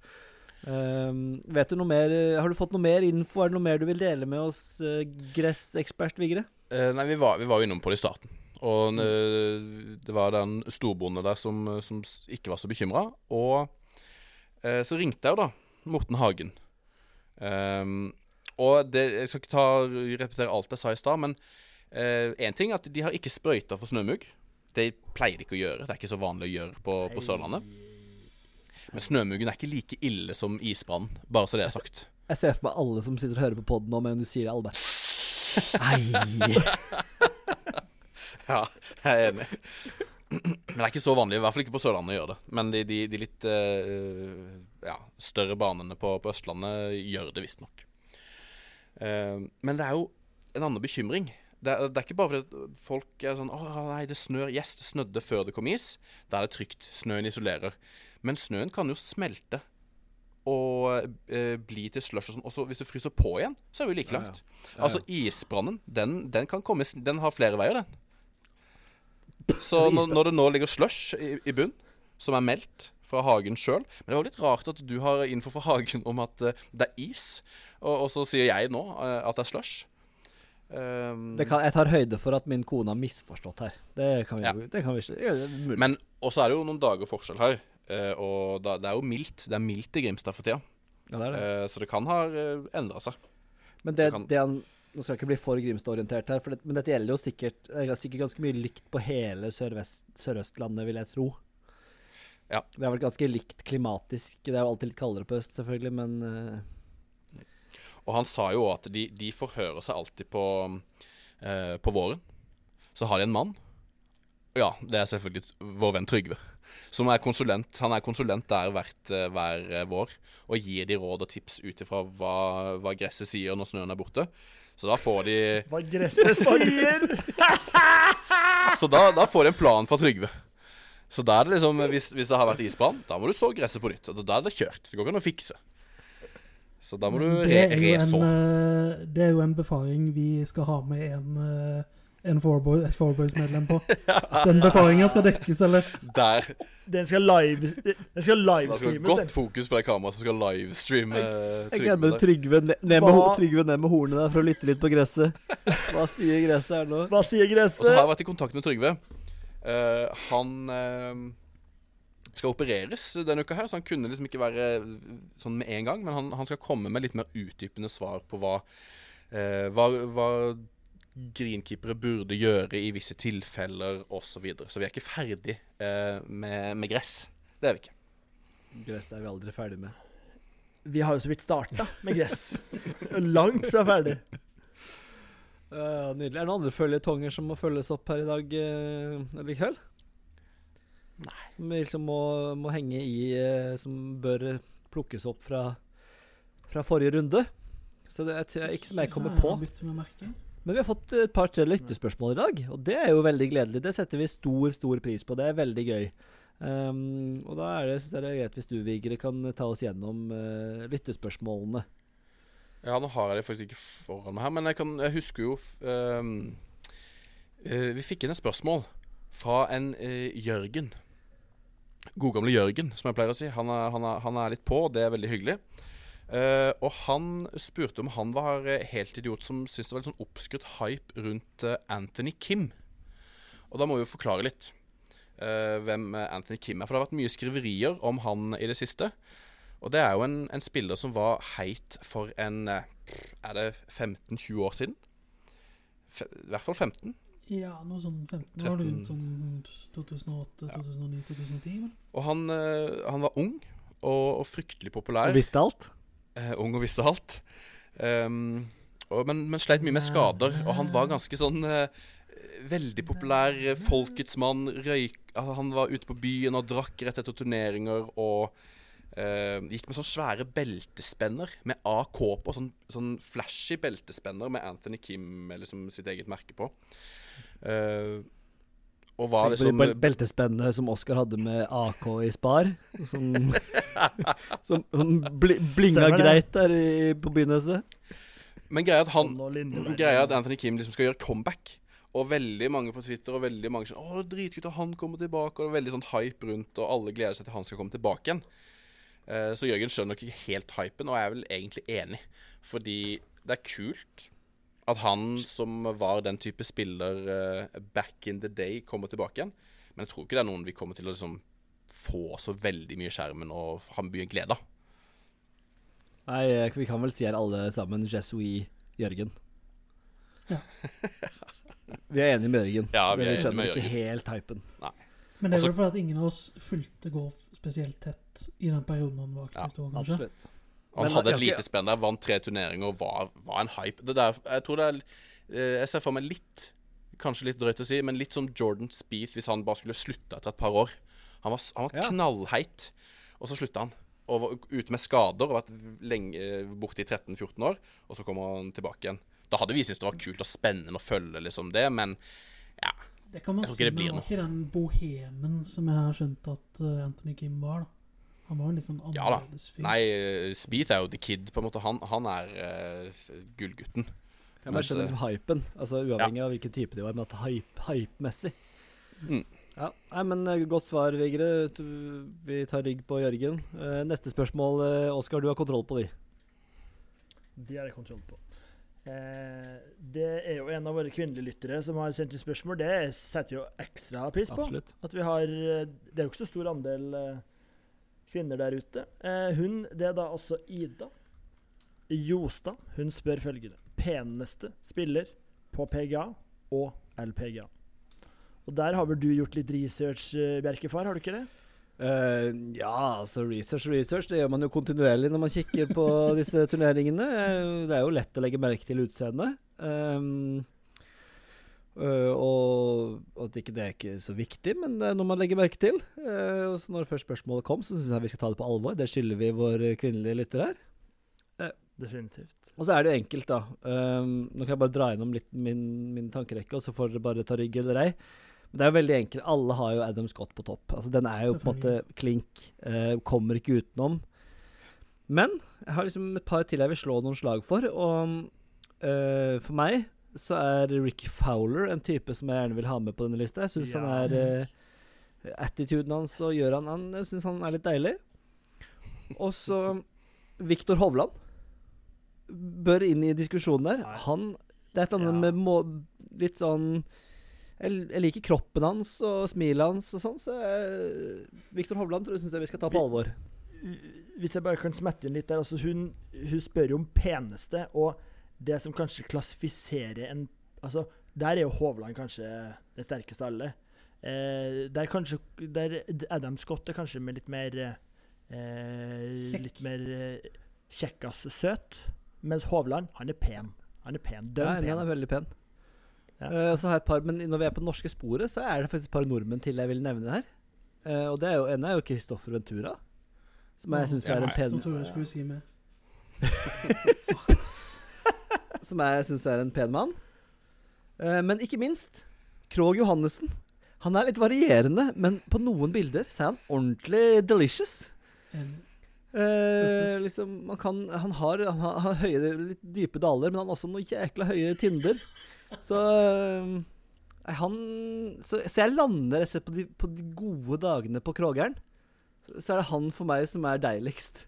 Uh, vet du noe mer eh, Har du fått noe mer info? Er det noe mer du vil dele med oss, uh, gressekspert Vigre? Nei, vi var, vi var jo innom på det i starten. Og eh, det var den storbonde der som, som ikke var så bekymra. Og så ringte jeg jo, da. Morten Hagen. Ehm, og det, jeg skal ikke ta, repetere alt jeg sa i stad, men én ting er at de har ikke sprøyta for snømugg. Det pleier de ikke å gjøre. Det er ikke så vanlig å gjøre på, på Sørlandet. Men snømuggen er ikke like ille som isbrannen, bare så det er sagt. Jeg ser for meg alle som sitter og hører på poden nå, men du sier det, alle bare Ei. Ja, jeg er enig. Men det er ikke så vanlig, i hvert fall ikke på Sørlandet, å gjøre det. Men de, de, de litt uh, ja, større banene på, på Østlandet gjør det visstnok. Uh, men det er jo en annen bekymring. Det er, det er ikke bare fordi folk er sånn Å nei, det snør. Yes, det snødde før det kom is. Da er det trygt. Snøen isolerer. Men snøen kan jo smelte og eh, bli til slush og sånn. Og så hvis det fryser på igjen, så er vi like Ja, ja. langt. Altså, isbrannen, den, den kan komme Den har flere veier, den. Så når, når det nå ligger slush i, i bunn, som er meldt fra Hagen sjøl Men det var litt rart at du har info fra Hagen om at eh, det er is, og, og så sier jeg nå eh, at det er slush. Um, Det kan, jeg tar høyde for at min kone har misforstått her. Det kan vi, Ja. det kan vi ikke ja, det. Men også er det jo noen dager forskjell her. eh, og det er jo mildt. Det er mildt i Grimstad for tida. ja, det det. Så det kan ha uh, endra seg. Men det, det, kan- det han Nå skal jeg ikke bli for Grimstad-orientert her, for det, men dette gjelder jo sikkert, det er sikkert ganske mye likt på hele Sørøstlandet, sør vil jeg tro. Det er vel ganske likt klimatisk. Det er jo alltid litt kaldere på øst, selvfølgelig, men uh... Og han sa jo at de, de forhører seg alltid på, uh, på våren. Så har de en mann. Ja, det er selvfølgelig vår venn Trygve. Som er konsulent. Han er konsulent der hvert, eh, hver eh, vår og gir de råd og tips ut ifra hva, hva gresset sier når snøen er borte. Så da får de Hva gresset sier! Så da, da får de en plan fra Trygve. Så da er det liksom hvis, hvis det har vært isbrann, da må du så gresset på nytt. Og da er det kjørt. Det går ikke an å fikse. Så da må du re reså. eh, Det er jo en befaring vi skal ha med en, eh, en Fourboys-medlem på. Den befaringen skal dekkes, eller? Der. Den skal live Den skal ha livestreames. godt fokus på det kameraet som skal livestreame Trygve. Jeg gleder Trygve. Ned- ned med, Trygve ned med hornene der for å lytte litt på gresset. Hva sier gresset her nå? Hva sier gresset? Og så har jeg vært i kontakt med Trygve. Uh, han uh, skal opereres denne uka her, så han kunne liksom ikke være sånn med en gang. Men han, han skal komme med litt mer utdypende svar på hva, uh, hva, hva greenkeepere burde gjøre i visse tilfeller osv. Så, videre. så vi er ikke ferdig eh, med, med gress. Det er vi ikke. Gress er vi aldri ferdig med. Vi har jo så vidt starta med gress. Langt fra ferdig. Uh, nydelig. Er det noen andre føljetonger som må følges opp her i dag uh, eller i kveld? Nei. Som vi liksom må, må henge i, uh, som bør plukkes opp fra, fra forrige runde? Så det er ikke som jeg kommer på. Bytte med merke. Men vi har fått et par-tre lyttespørsmål i dag, og det er jo veldig gledelig. Det setter vi stor, stor pris på. Det er veldig gøy. Um, og da er det, synes jeg det er greit hvis du, Vigre, kan ta oss gjennom uh, lyttespørsmålene. Ja, nå har jeg det faktisk ikke foran meg her, men jeg, kan, jeg husker jo um, eh, Vi fikk inn et spørsmål fra en uh, Jørgen. Godgamle Jørgen, som jeg pleier å si. Han er, han er, han er litt på, og det er veldig hyggelig. Eh, og han spurte om han var eh, helt idiot som syntes det var litt sånn oppskrytt hype rundt eh, Anthony Kim. Og da må vi jo forklare litt uh, hvem Anthony Kim er. For det har vært mye skriverier om han i det siste. Og det er jo en, en spiller som var heit for en Er det 15-20 år siden? Fe, I hvert fall 15. Ja, noe sånn 15 år. Rundt sånn 2008, 2009, 2010. vel? Og han, han var ung og, og fryktelig populær. Og visste alt? Eh, ung og visste alt. Um, og, men, men sleit mye med skader. Og han var ganske sånn eh, Veldig populær. eh, Folkets mann. Røyk altså, Han var ute på byen og drakk rett etter turneringer. Og uh, gikk med sånne svære beltespenner med AK på. Sånn, sånn flashy beltespenner med Anthony Kim eller liksom sitt eget merke på. Uh, og var liksom bel beltespennene som Oskar hadde med AK i Spar. Som, som, som bli, blinga greit der i, på begynnelsen. Men greia er at han og. Greia at Anthony Kim liksom skal gjøre comeback. Og veldig mange på Twitter og veldig mange sånn 'Å, dritkult at han kommer tilbake.' Og det er veldig sånn hype rundt, og alle gleder seg til han skal komme tilbake igjen. Eh, så Jørgen skjønner nok ikke helt hypen, og jeg er vel egentlig enig. Fordi det er kult at han som var den type spiller eh, back in the day, kommer tilbake igjen. Men jeg tror ikke det er noen vi kommer til å liksom få så veldig mye skjermen og ha mye glede av. Nei, eh, vi kan vel si her alle sammen Jesui Jørgen. Ja. vi er enige med Jørgen. Ja, vi men vi skjønner ikke helt hypen. Men det er vel fordi at ingen av oss fulgte golf spesielt tett i den perioden han var aktiv. Ja, kanskje? Absolutt. Han hadde et lite spenn der, vant tre turneringer og var, var en hype. Det der, jeg tror det er eh, Jeg ser for meg litt Kanskje litt drøyt å si, men litt som Jordan Speeth hvis han bare skulle slutta etter et par år. Han var, han var Ja. knallheit, og så slutta han. Og var ute med skader og vært lenge, eh, borte i 13-14 år, og så kommer han tilbake igjen. Da hadde vi syntes det var kult og spennende å følge liksom det, men ja. Det kan man Jeg tror si, ikke det men han var ikke den bohemen som jeg har skjønt at eh, Anthony Kim var. da. Han var en litt sånn Ja annerledes fyr. Nei, Speed er jo the kid, på en måte. Han, han er uh, gullgutten. Ja, men jeg skjønner liksom hypen. Altså Uavhengig av hvilken type de var, men at hype, hype-messig. Mm. Ja, nei, men eh, Godt svar, Vigre. Vi tar rygg på Jørgen. Eh, neste spørsmål, eh, Oskar. Du har kontroll på de. De har jeg kontroll på. Eh, det er jo en av våre kvinnelige lyttere som har sendt inn spørsmål. Det setter jo ekstra pris på. Absolutt. At vi har Det er jo ikke så stor andel kvinner der ute. Eh, hun, det er da også Ida Jostad. Hun spør følgende. Peneste spiller på PGA og LPGA. Og der har vel du gjort litt research, eh, Bjerkefar, har du ikke det? Uh, ja, altså research research, det gjør man jo kontinuerlig når man kikker på disse turneringene. Eh, Det er jo lett å legge merke til utseendet. Um, Uh, og, og at ikke det er ikke så viktig, men det er noe man legger merke til. Uh, og så når først spørsmålet kom, så syns jeg vi skal ta det på alvor. Det skylder vi vår kvinnelige lytter her. Definitivt. Og så er det jo enkelt, da. Nå kan jeg bare dra gjennom litt min, min tankerekke, og så får dere bare ta rygg eller ei. Men det er jo veldig enkelt. Alle har jo Adam Scott på topp. Altså Den er jo på en måte klink. Uh, kommer ikke utenom. Men jeg har liksom et par til jeg vil slå noen slag for. Og uh, for meg så er Ricky Fowler en type som jeg gjerne vil ha med på denne lista. Jeg syns Ja. han er uh, Attituden hans og gjør han, han Jeg syns han er litt deilig. Og så Viktor Hovland bør inn i diskusjonen der. Han Det er et eller annet Ja. med må, litt sånn jeg, jeg liker kroppen hans og smilet hans og sånn, så jeg, Viktor Hovland tror jeg syns jeg vi skal ta på alvor. Hvis jeg bare kan smette inn litt der altså hun, hun spør jo om peneste, og det som kanskje klassifiserer en Altså, der er jo Hovland kanskje den sterkeste av alle. Eh, der kanskje Der Adam Scott er kanskje med litt mer eh, Litt mer eh, kjekkas søt. Mens Hovland, han er pen. Han er pen. Ja, Dønn han er veldig pen. Ja. Eh, så har jeg et par, men når vi er på det norske sporet, så er det faktisk et par nordmenn til jeg vil nevne her. Eh, og det er jo, ene er jo Kristoffer Ventura. Som jeg syns Ja, er en pen Nå tror jeg du skulle si med. Som jeg syns er en pen mann. Eh, men ikke minst Krog Johannessen. Han er litt varierende, men på noen bilder så er han ordentlig delicious. Eh, liksom, man kan, han, har, han har, har høye, litt dype daler, men han har også noen jækla høye tinder. Så eh, nei, han så, så jeg lander rett og slett på de, på de gode dagene på Krogeren. Så, er det han for meg som er deiligst.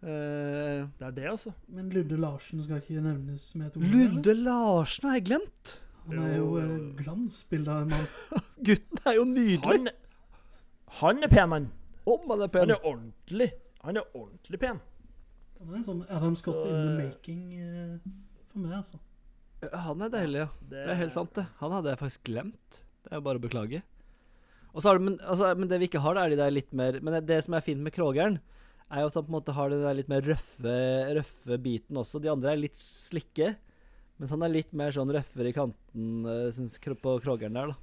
Uh, Det er det, altså. men Ludde Larsen skal ikke nevnes med et ord? eller? Ludde Larsen har jeg glemt! Han er jo uh, eh, glansbilde av en mann. Gutten er jo nydelig! Han, han er pen, han. Om han er Han er ordentlig. Han er ordentlig pen. Han er en sånn Adam Scott Så, in the eh, making uh, for meg, altså. Han er deilig, ja. Det er helt sant, det. Han hadde jeg faktisk glemt. Det er jo bare å beklage. Og så har du, men, altså, men det vi ikke har, det er de der litt mer Men det, det som er fint med Krogeren, er jo at han på en måte har den der litt mer røffe, røffe biten også. De andre er litt slikke. Mens han er litt mer sånn røffere i kanten uh, synes, på Krogeren der, da.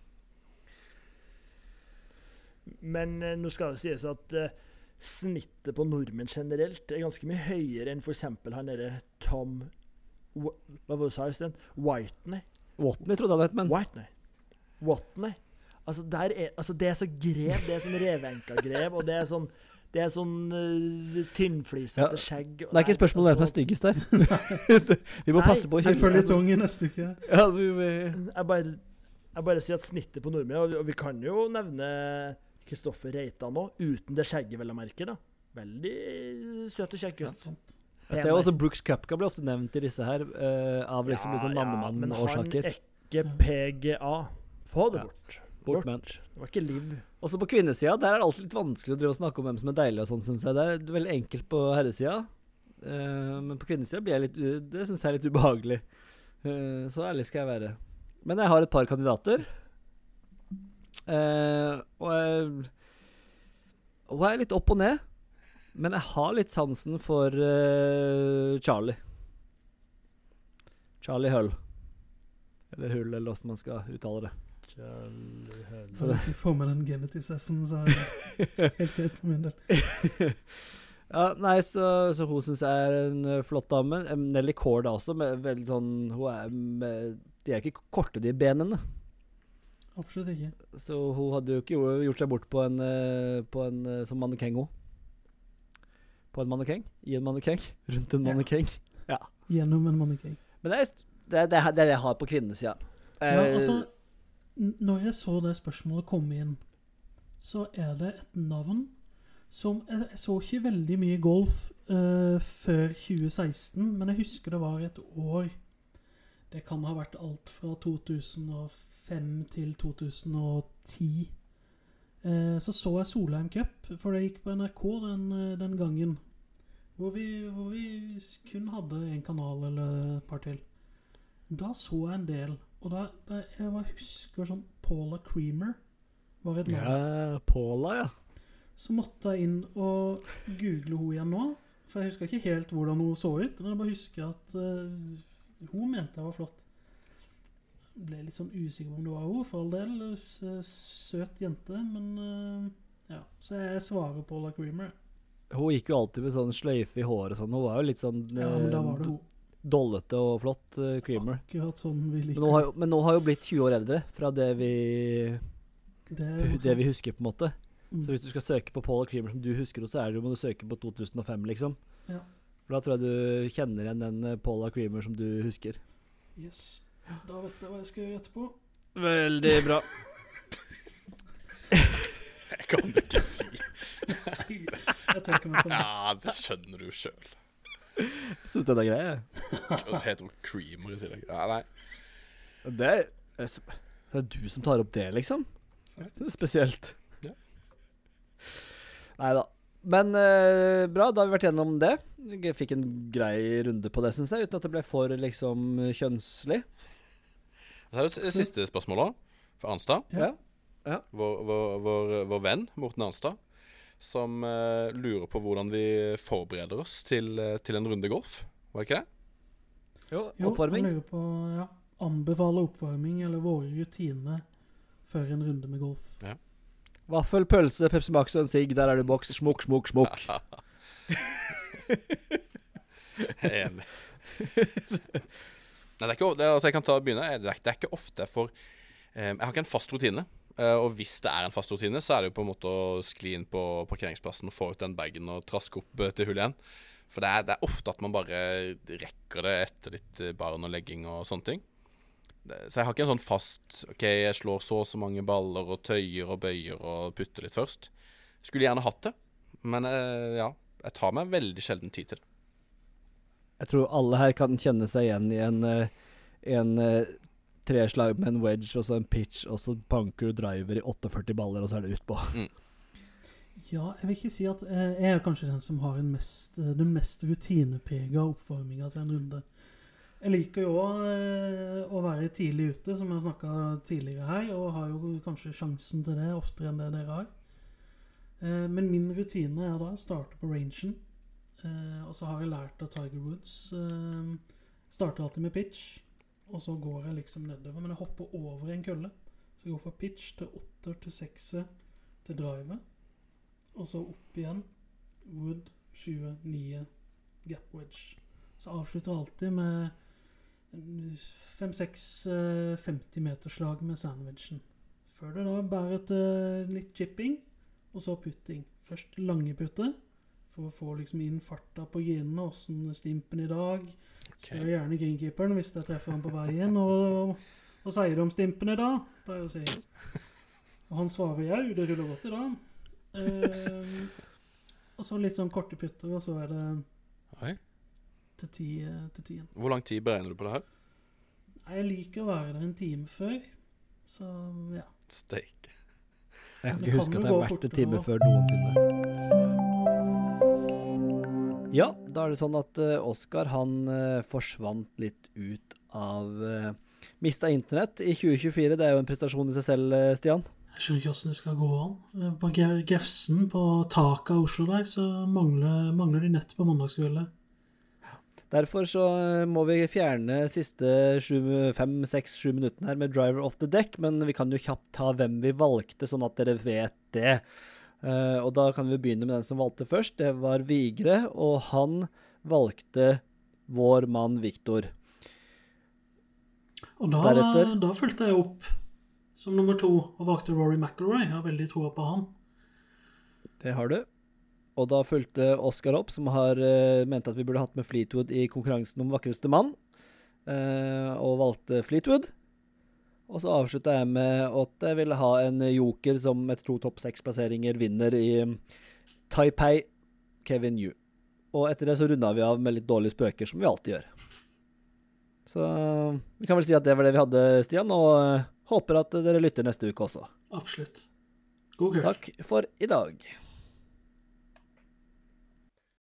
Men eh, nå skal det sies at uh, snittet på nordmenn generelt er ganske mye høyere enn f.eks. han derre Tom Hva var det du sa, sted? Whitney? Watney trodde han het, men Whitney? Watney? Altså, der er, altså, det er så grev. Det er sånn revenka-grev, og det er sånn det er sånn uh, tynnflisete Ja. skjegg. og- det er ikke spørsmål spørsmålet hvem som er altså, styggest der. vi må Nei, passe på å hylle følger litt ung i neste uke. Ja, vi, vi, Jeg bare, jeg bare sier at snittet på nordmenn Og vi, og vi kan jo nevne Kristoffer Reitan òg, uten det skjegget, vel å merke. da. Veldig søt og kjekk Ja, gutt. sant. Jeg ser jo også Brooks Cupka blir ofte nevnt i disse her, uh, av liksom, liksom men han mannemann-årsaker. er ikke PGA. Få det Ja. bort. Bort med. Det var ikke Liv. Også på kvinnesida, der er det alltid litt vanskelig å drive og snakke om hvem som er deilig og sånn, syns jeg. Det er veldig enkelt på herresida. uh, men på kvinnesida blir jeg litt Det syns jeg er litt ubehagelig. Uh, så ærlig skal jeg være. Men jeg har et par kandidater. Uh, og jeg Og jeg er litt opp og ned. Men jeg har litt sansen for uh, Charlie. Charlie Hull. Eller Hull, eller åssen man skal uttale det. Charlie Så hvis vi får med den Genesis-essen, så er det helt greit for min del. Ja, nei, så, så hun syns jeg er en flott dame. Em, Nelly Cord også, med veldig sånn Hun er med De er ikke korte, de benene. Absolutt ikke. Så hun hadde jo ikke gjort, seg bort på en, på en som mannekengo. På en mannekeng? I en mannekeng? Rundt en Ja. mannekeng? Gjennom en mannekeng. Men det er, det, er, det, er det jeg har på kvinnesida. Ja, Eh, altså, når jeg så det spørsmålet komme inn, så er det et navn som Jeg, jeg så ikke veldig mye golf uh, før 2016, men jeg husker det var et år Det kan ha vært alt fra 2005 til 2010. Uh, så så jeg Solheim Cup, for det gikk på NRK den, eh, den gangen. Hvor vi, hvor vi kun hadde en kanal eller et par til. Da så jeg en del. Og da, jeg bare husker sånn Paula Creamer var et navn. Ja, Paula, ja. så måtte jeg inn og google hun igjen nå. For jeg husker ikke helt hvordan hun så ut. Men jeg bare husker at uh, hun mente jeg var flott. Ble litt sånn usikker på om det var hun, for all del. Søt jente, men uh, ja. Så jeg svarer Paula Creamer. Hun gikk jo alltid med sånn sløyfe i håret og sånn. Hun var jo litt sånn Ja, men da eh, var det hun. dollete og flott uh, creamer. Akkurat sånn vi Men nå hun, har jo, men hun har jo blitt 20 år eldre fra det vi, det. det vi husker, på en måte. Mm. Så hvis du skal søke på Paula Creamer som du husker henne, så er det, jo- må du søke på 2005, liksom. Ja. For da tror jeg du kjenner igjen den eh, Paula Creamer som du husker. Yes. Da vet jeg hva jeg skal gjøre etterpå. Veldig bra. Jeg kan du ikke si. Jeg trekker meg på det. Ja, det skjønner du sjøl. Syns den er grei, jeg. Heter hun creamer i tillegg? Ja, nei. Det er, det er du som tar opp det, liksom. Det er spesielt. Ja. Nei da. Men uh, bra, da har vi vært gjennom det. Jeg fikk en grei runde på det, syns jeg, uten at det ble for liksom kjønnslig. Så er det siste spørsmålet for Arnstad. Ja. Vår, vår, vår, vår venn Morten Arnstad. Som uh, lurer på hvordan vi forbereder oss til, eh, til en runde golf. Var det ikke det? Jo, Jo, oppvarming. Jo, lurer på ja, Anbefale oppvarming eller våre rutiner før en runde med golf. Vaffel, pølse, Pepsi Max og en sigg. Der er det boks. Smokk, smokk, smokk. Er enig. Nei, det er ikke, det, altså jeg kan ta og begynne. Det er, det er ikke ofte jeg får eh, Jeg har ikke en fast rutine. Eh, og hvis det er en fast rutine, så er det jo på en måte å skli inn på parkeringsplassen og få ut den bagen og traske opp eh, til hull igjen. For det er, det er ofte at man bare rekker det etter litt eh, barn og legging og sånne ting. Så jeg har ikke en sånn fast OK, jeg slår så og så mange baller og tøyer og bøyer og putter litt først. Skulle gjerne hatt det, men ja. Jeg tar meg veldig sjelden tid til det. Jeg tror alle her kan kjenne seg igjen i en, en eh, treslag med en wedge og så en pitch, og så panker du driver i 48 baller, og så er det utpå. Ja, jeg vil ikke si at eh, jeg er kanskje den som har en mest, eh, den mest rutinepega oppvarminga til en runde. Jeg liker jo eh, å være tidlig ute, som jeg snakka tidligere her, og har jo kanskje sjansen til det oftere enn det dere har. Eh, men min rutine er da å starte på rangen. Eh, og så har jeg lært av Tiger Woods. Eh, starter alltid med pitch, og så går jeg liksom nedover. Men jeg hopper over en kølle. Så jeg går fra pitch til åtter til sekser til driver. Og så opp igjen. Wood, 20, 9, gap wedge. Så avslutter jeg alltid med fem-seks 50-meterslag med sandwichen. Før det da bærer til litt chipping, og så putting. Først lange putter, for å få liksom inn farta på genene, Åssen stimpen i dag. Spør gjerne greenkeeperen hvis jeg treffer han på veien. Og og sier du om stimpen i dag? Pleier jeg å si. Og han svarer jau, det ruller godt i dag. Eh, og så litt sånn korte putter, og så er det Oi. til ti eh, til tien. Hvor lang tid beregner du på det her? Jeg liker å være der en time før. Så ja. Steike. Jeg kan ikke huske at jeg har gå vært en time før noensinne. Ja, da er det sånn at uh, Oskar han eh, forsvant litt ut av uh, Mista internett i 2024. Det er jo en prestasjon i seg selv, eh, Stian. Jeg skjønner ikke hvordan det skal gå an. Eh, På Gefsen, på taket av Oslo der, så mangler, mangler de nett på mandagskveldet. Derfor så eh, må vi fjerne siste fem, seks, sju minuttene her med driver off the deck, men vi kan jo kjapt ta hvem vi valgte, sånn at dere vet det. Eh, og da kan vi begynne med den som valgte først. Det var Vigre, og han valgte vår mann Viktor. Og da, Deretter? da fulgte jeg opp som nummer to og valgte Rory McIlroy. Jeg har veldig troa på han. Det har du. Og da fulgte Oskar opp, som har uh, mente at vi burde hatt med Fleetwood i konkurransen om vakreste mann, uh, og valgte Fleetwood. Og så avslutta jeg med at jeg ville ha en joker som etter to topp seks-plasseringer vinner i Taipei, Kevin Yu. Og etter det så runda vi av med litt dårlige spøker, som vi alltid gjør. Så vi kan vel si at det var det vi hadde, Stian, og uh, håper at dere lytter neste uke også. Absolutt. God kveld. Takk for i dag.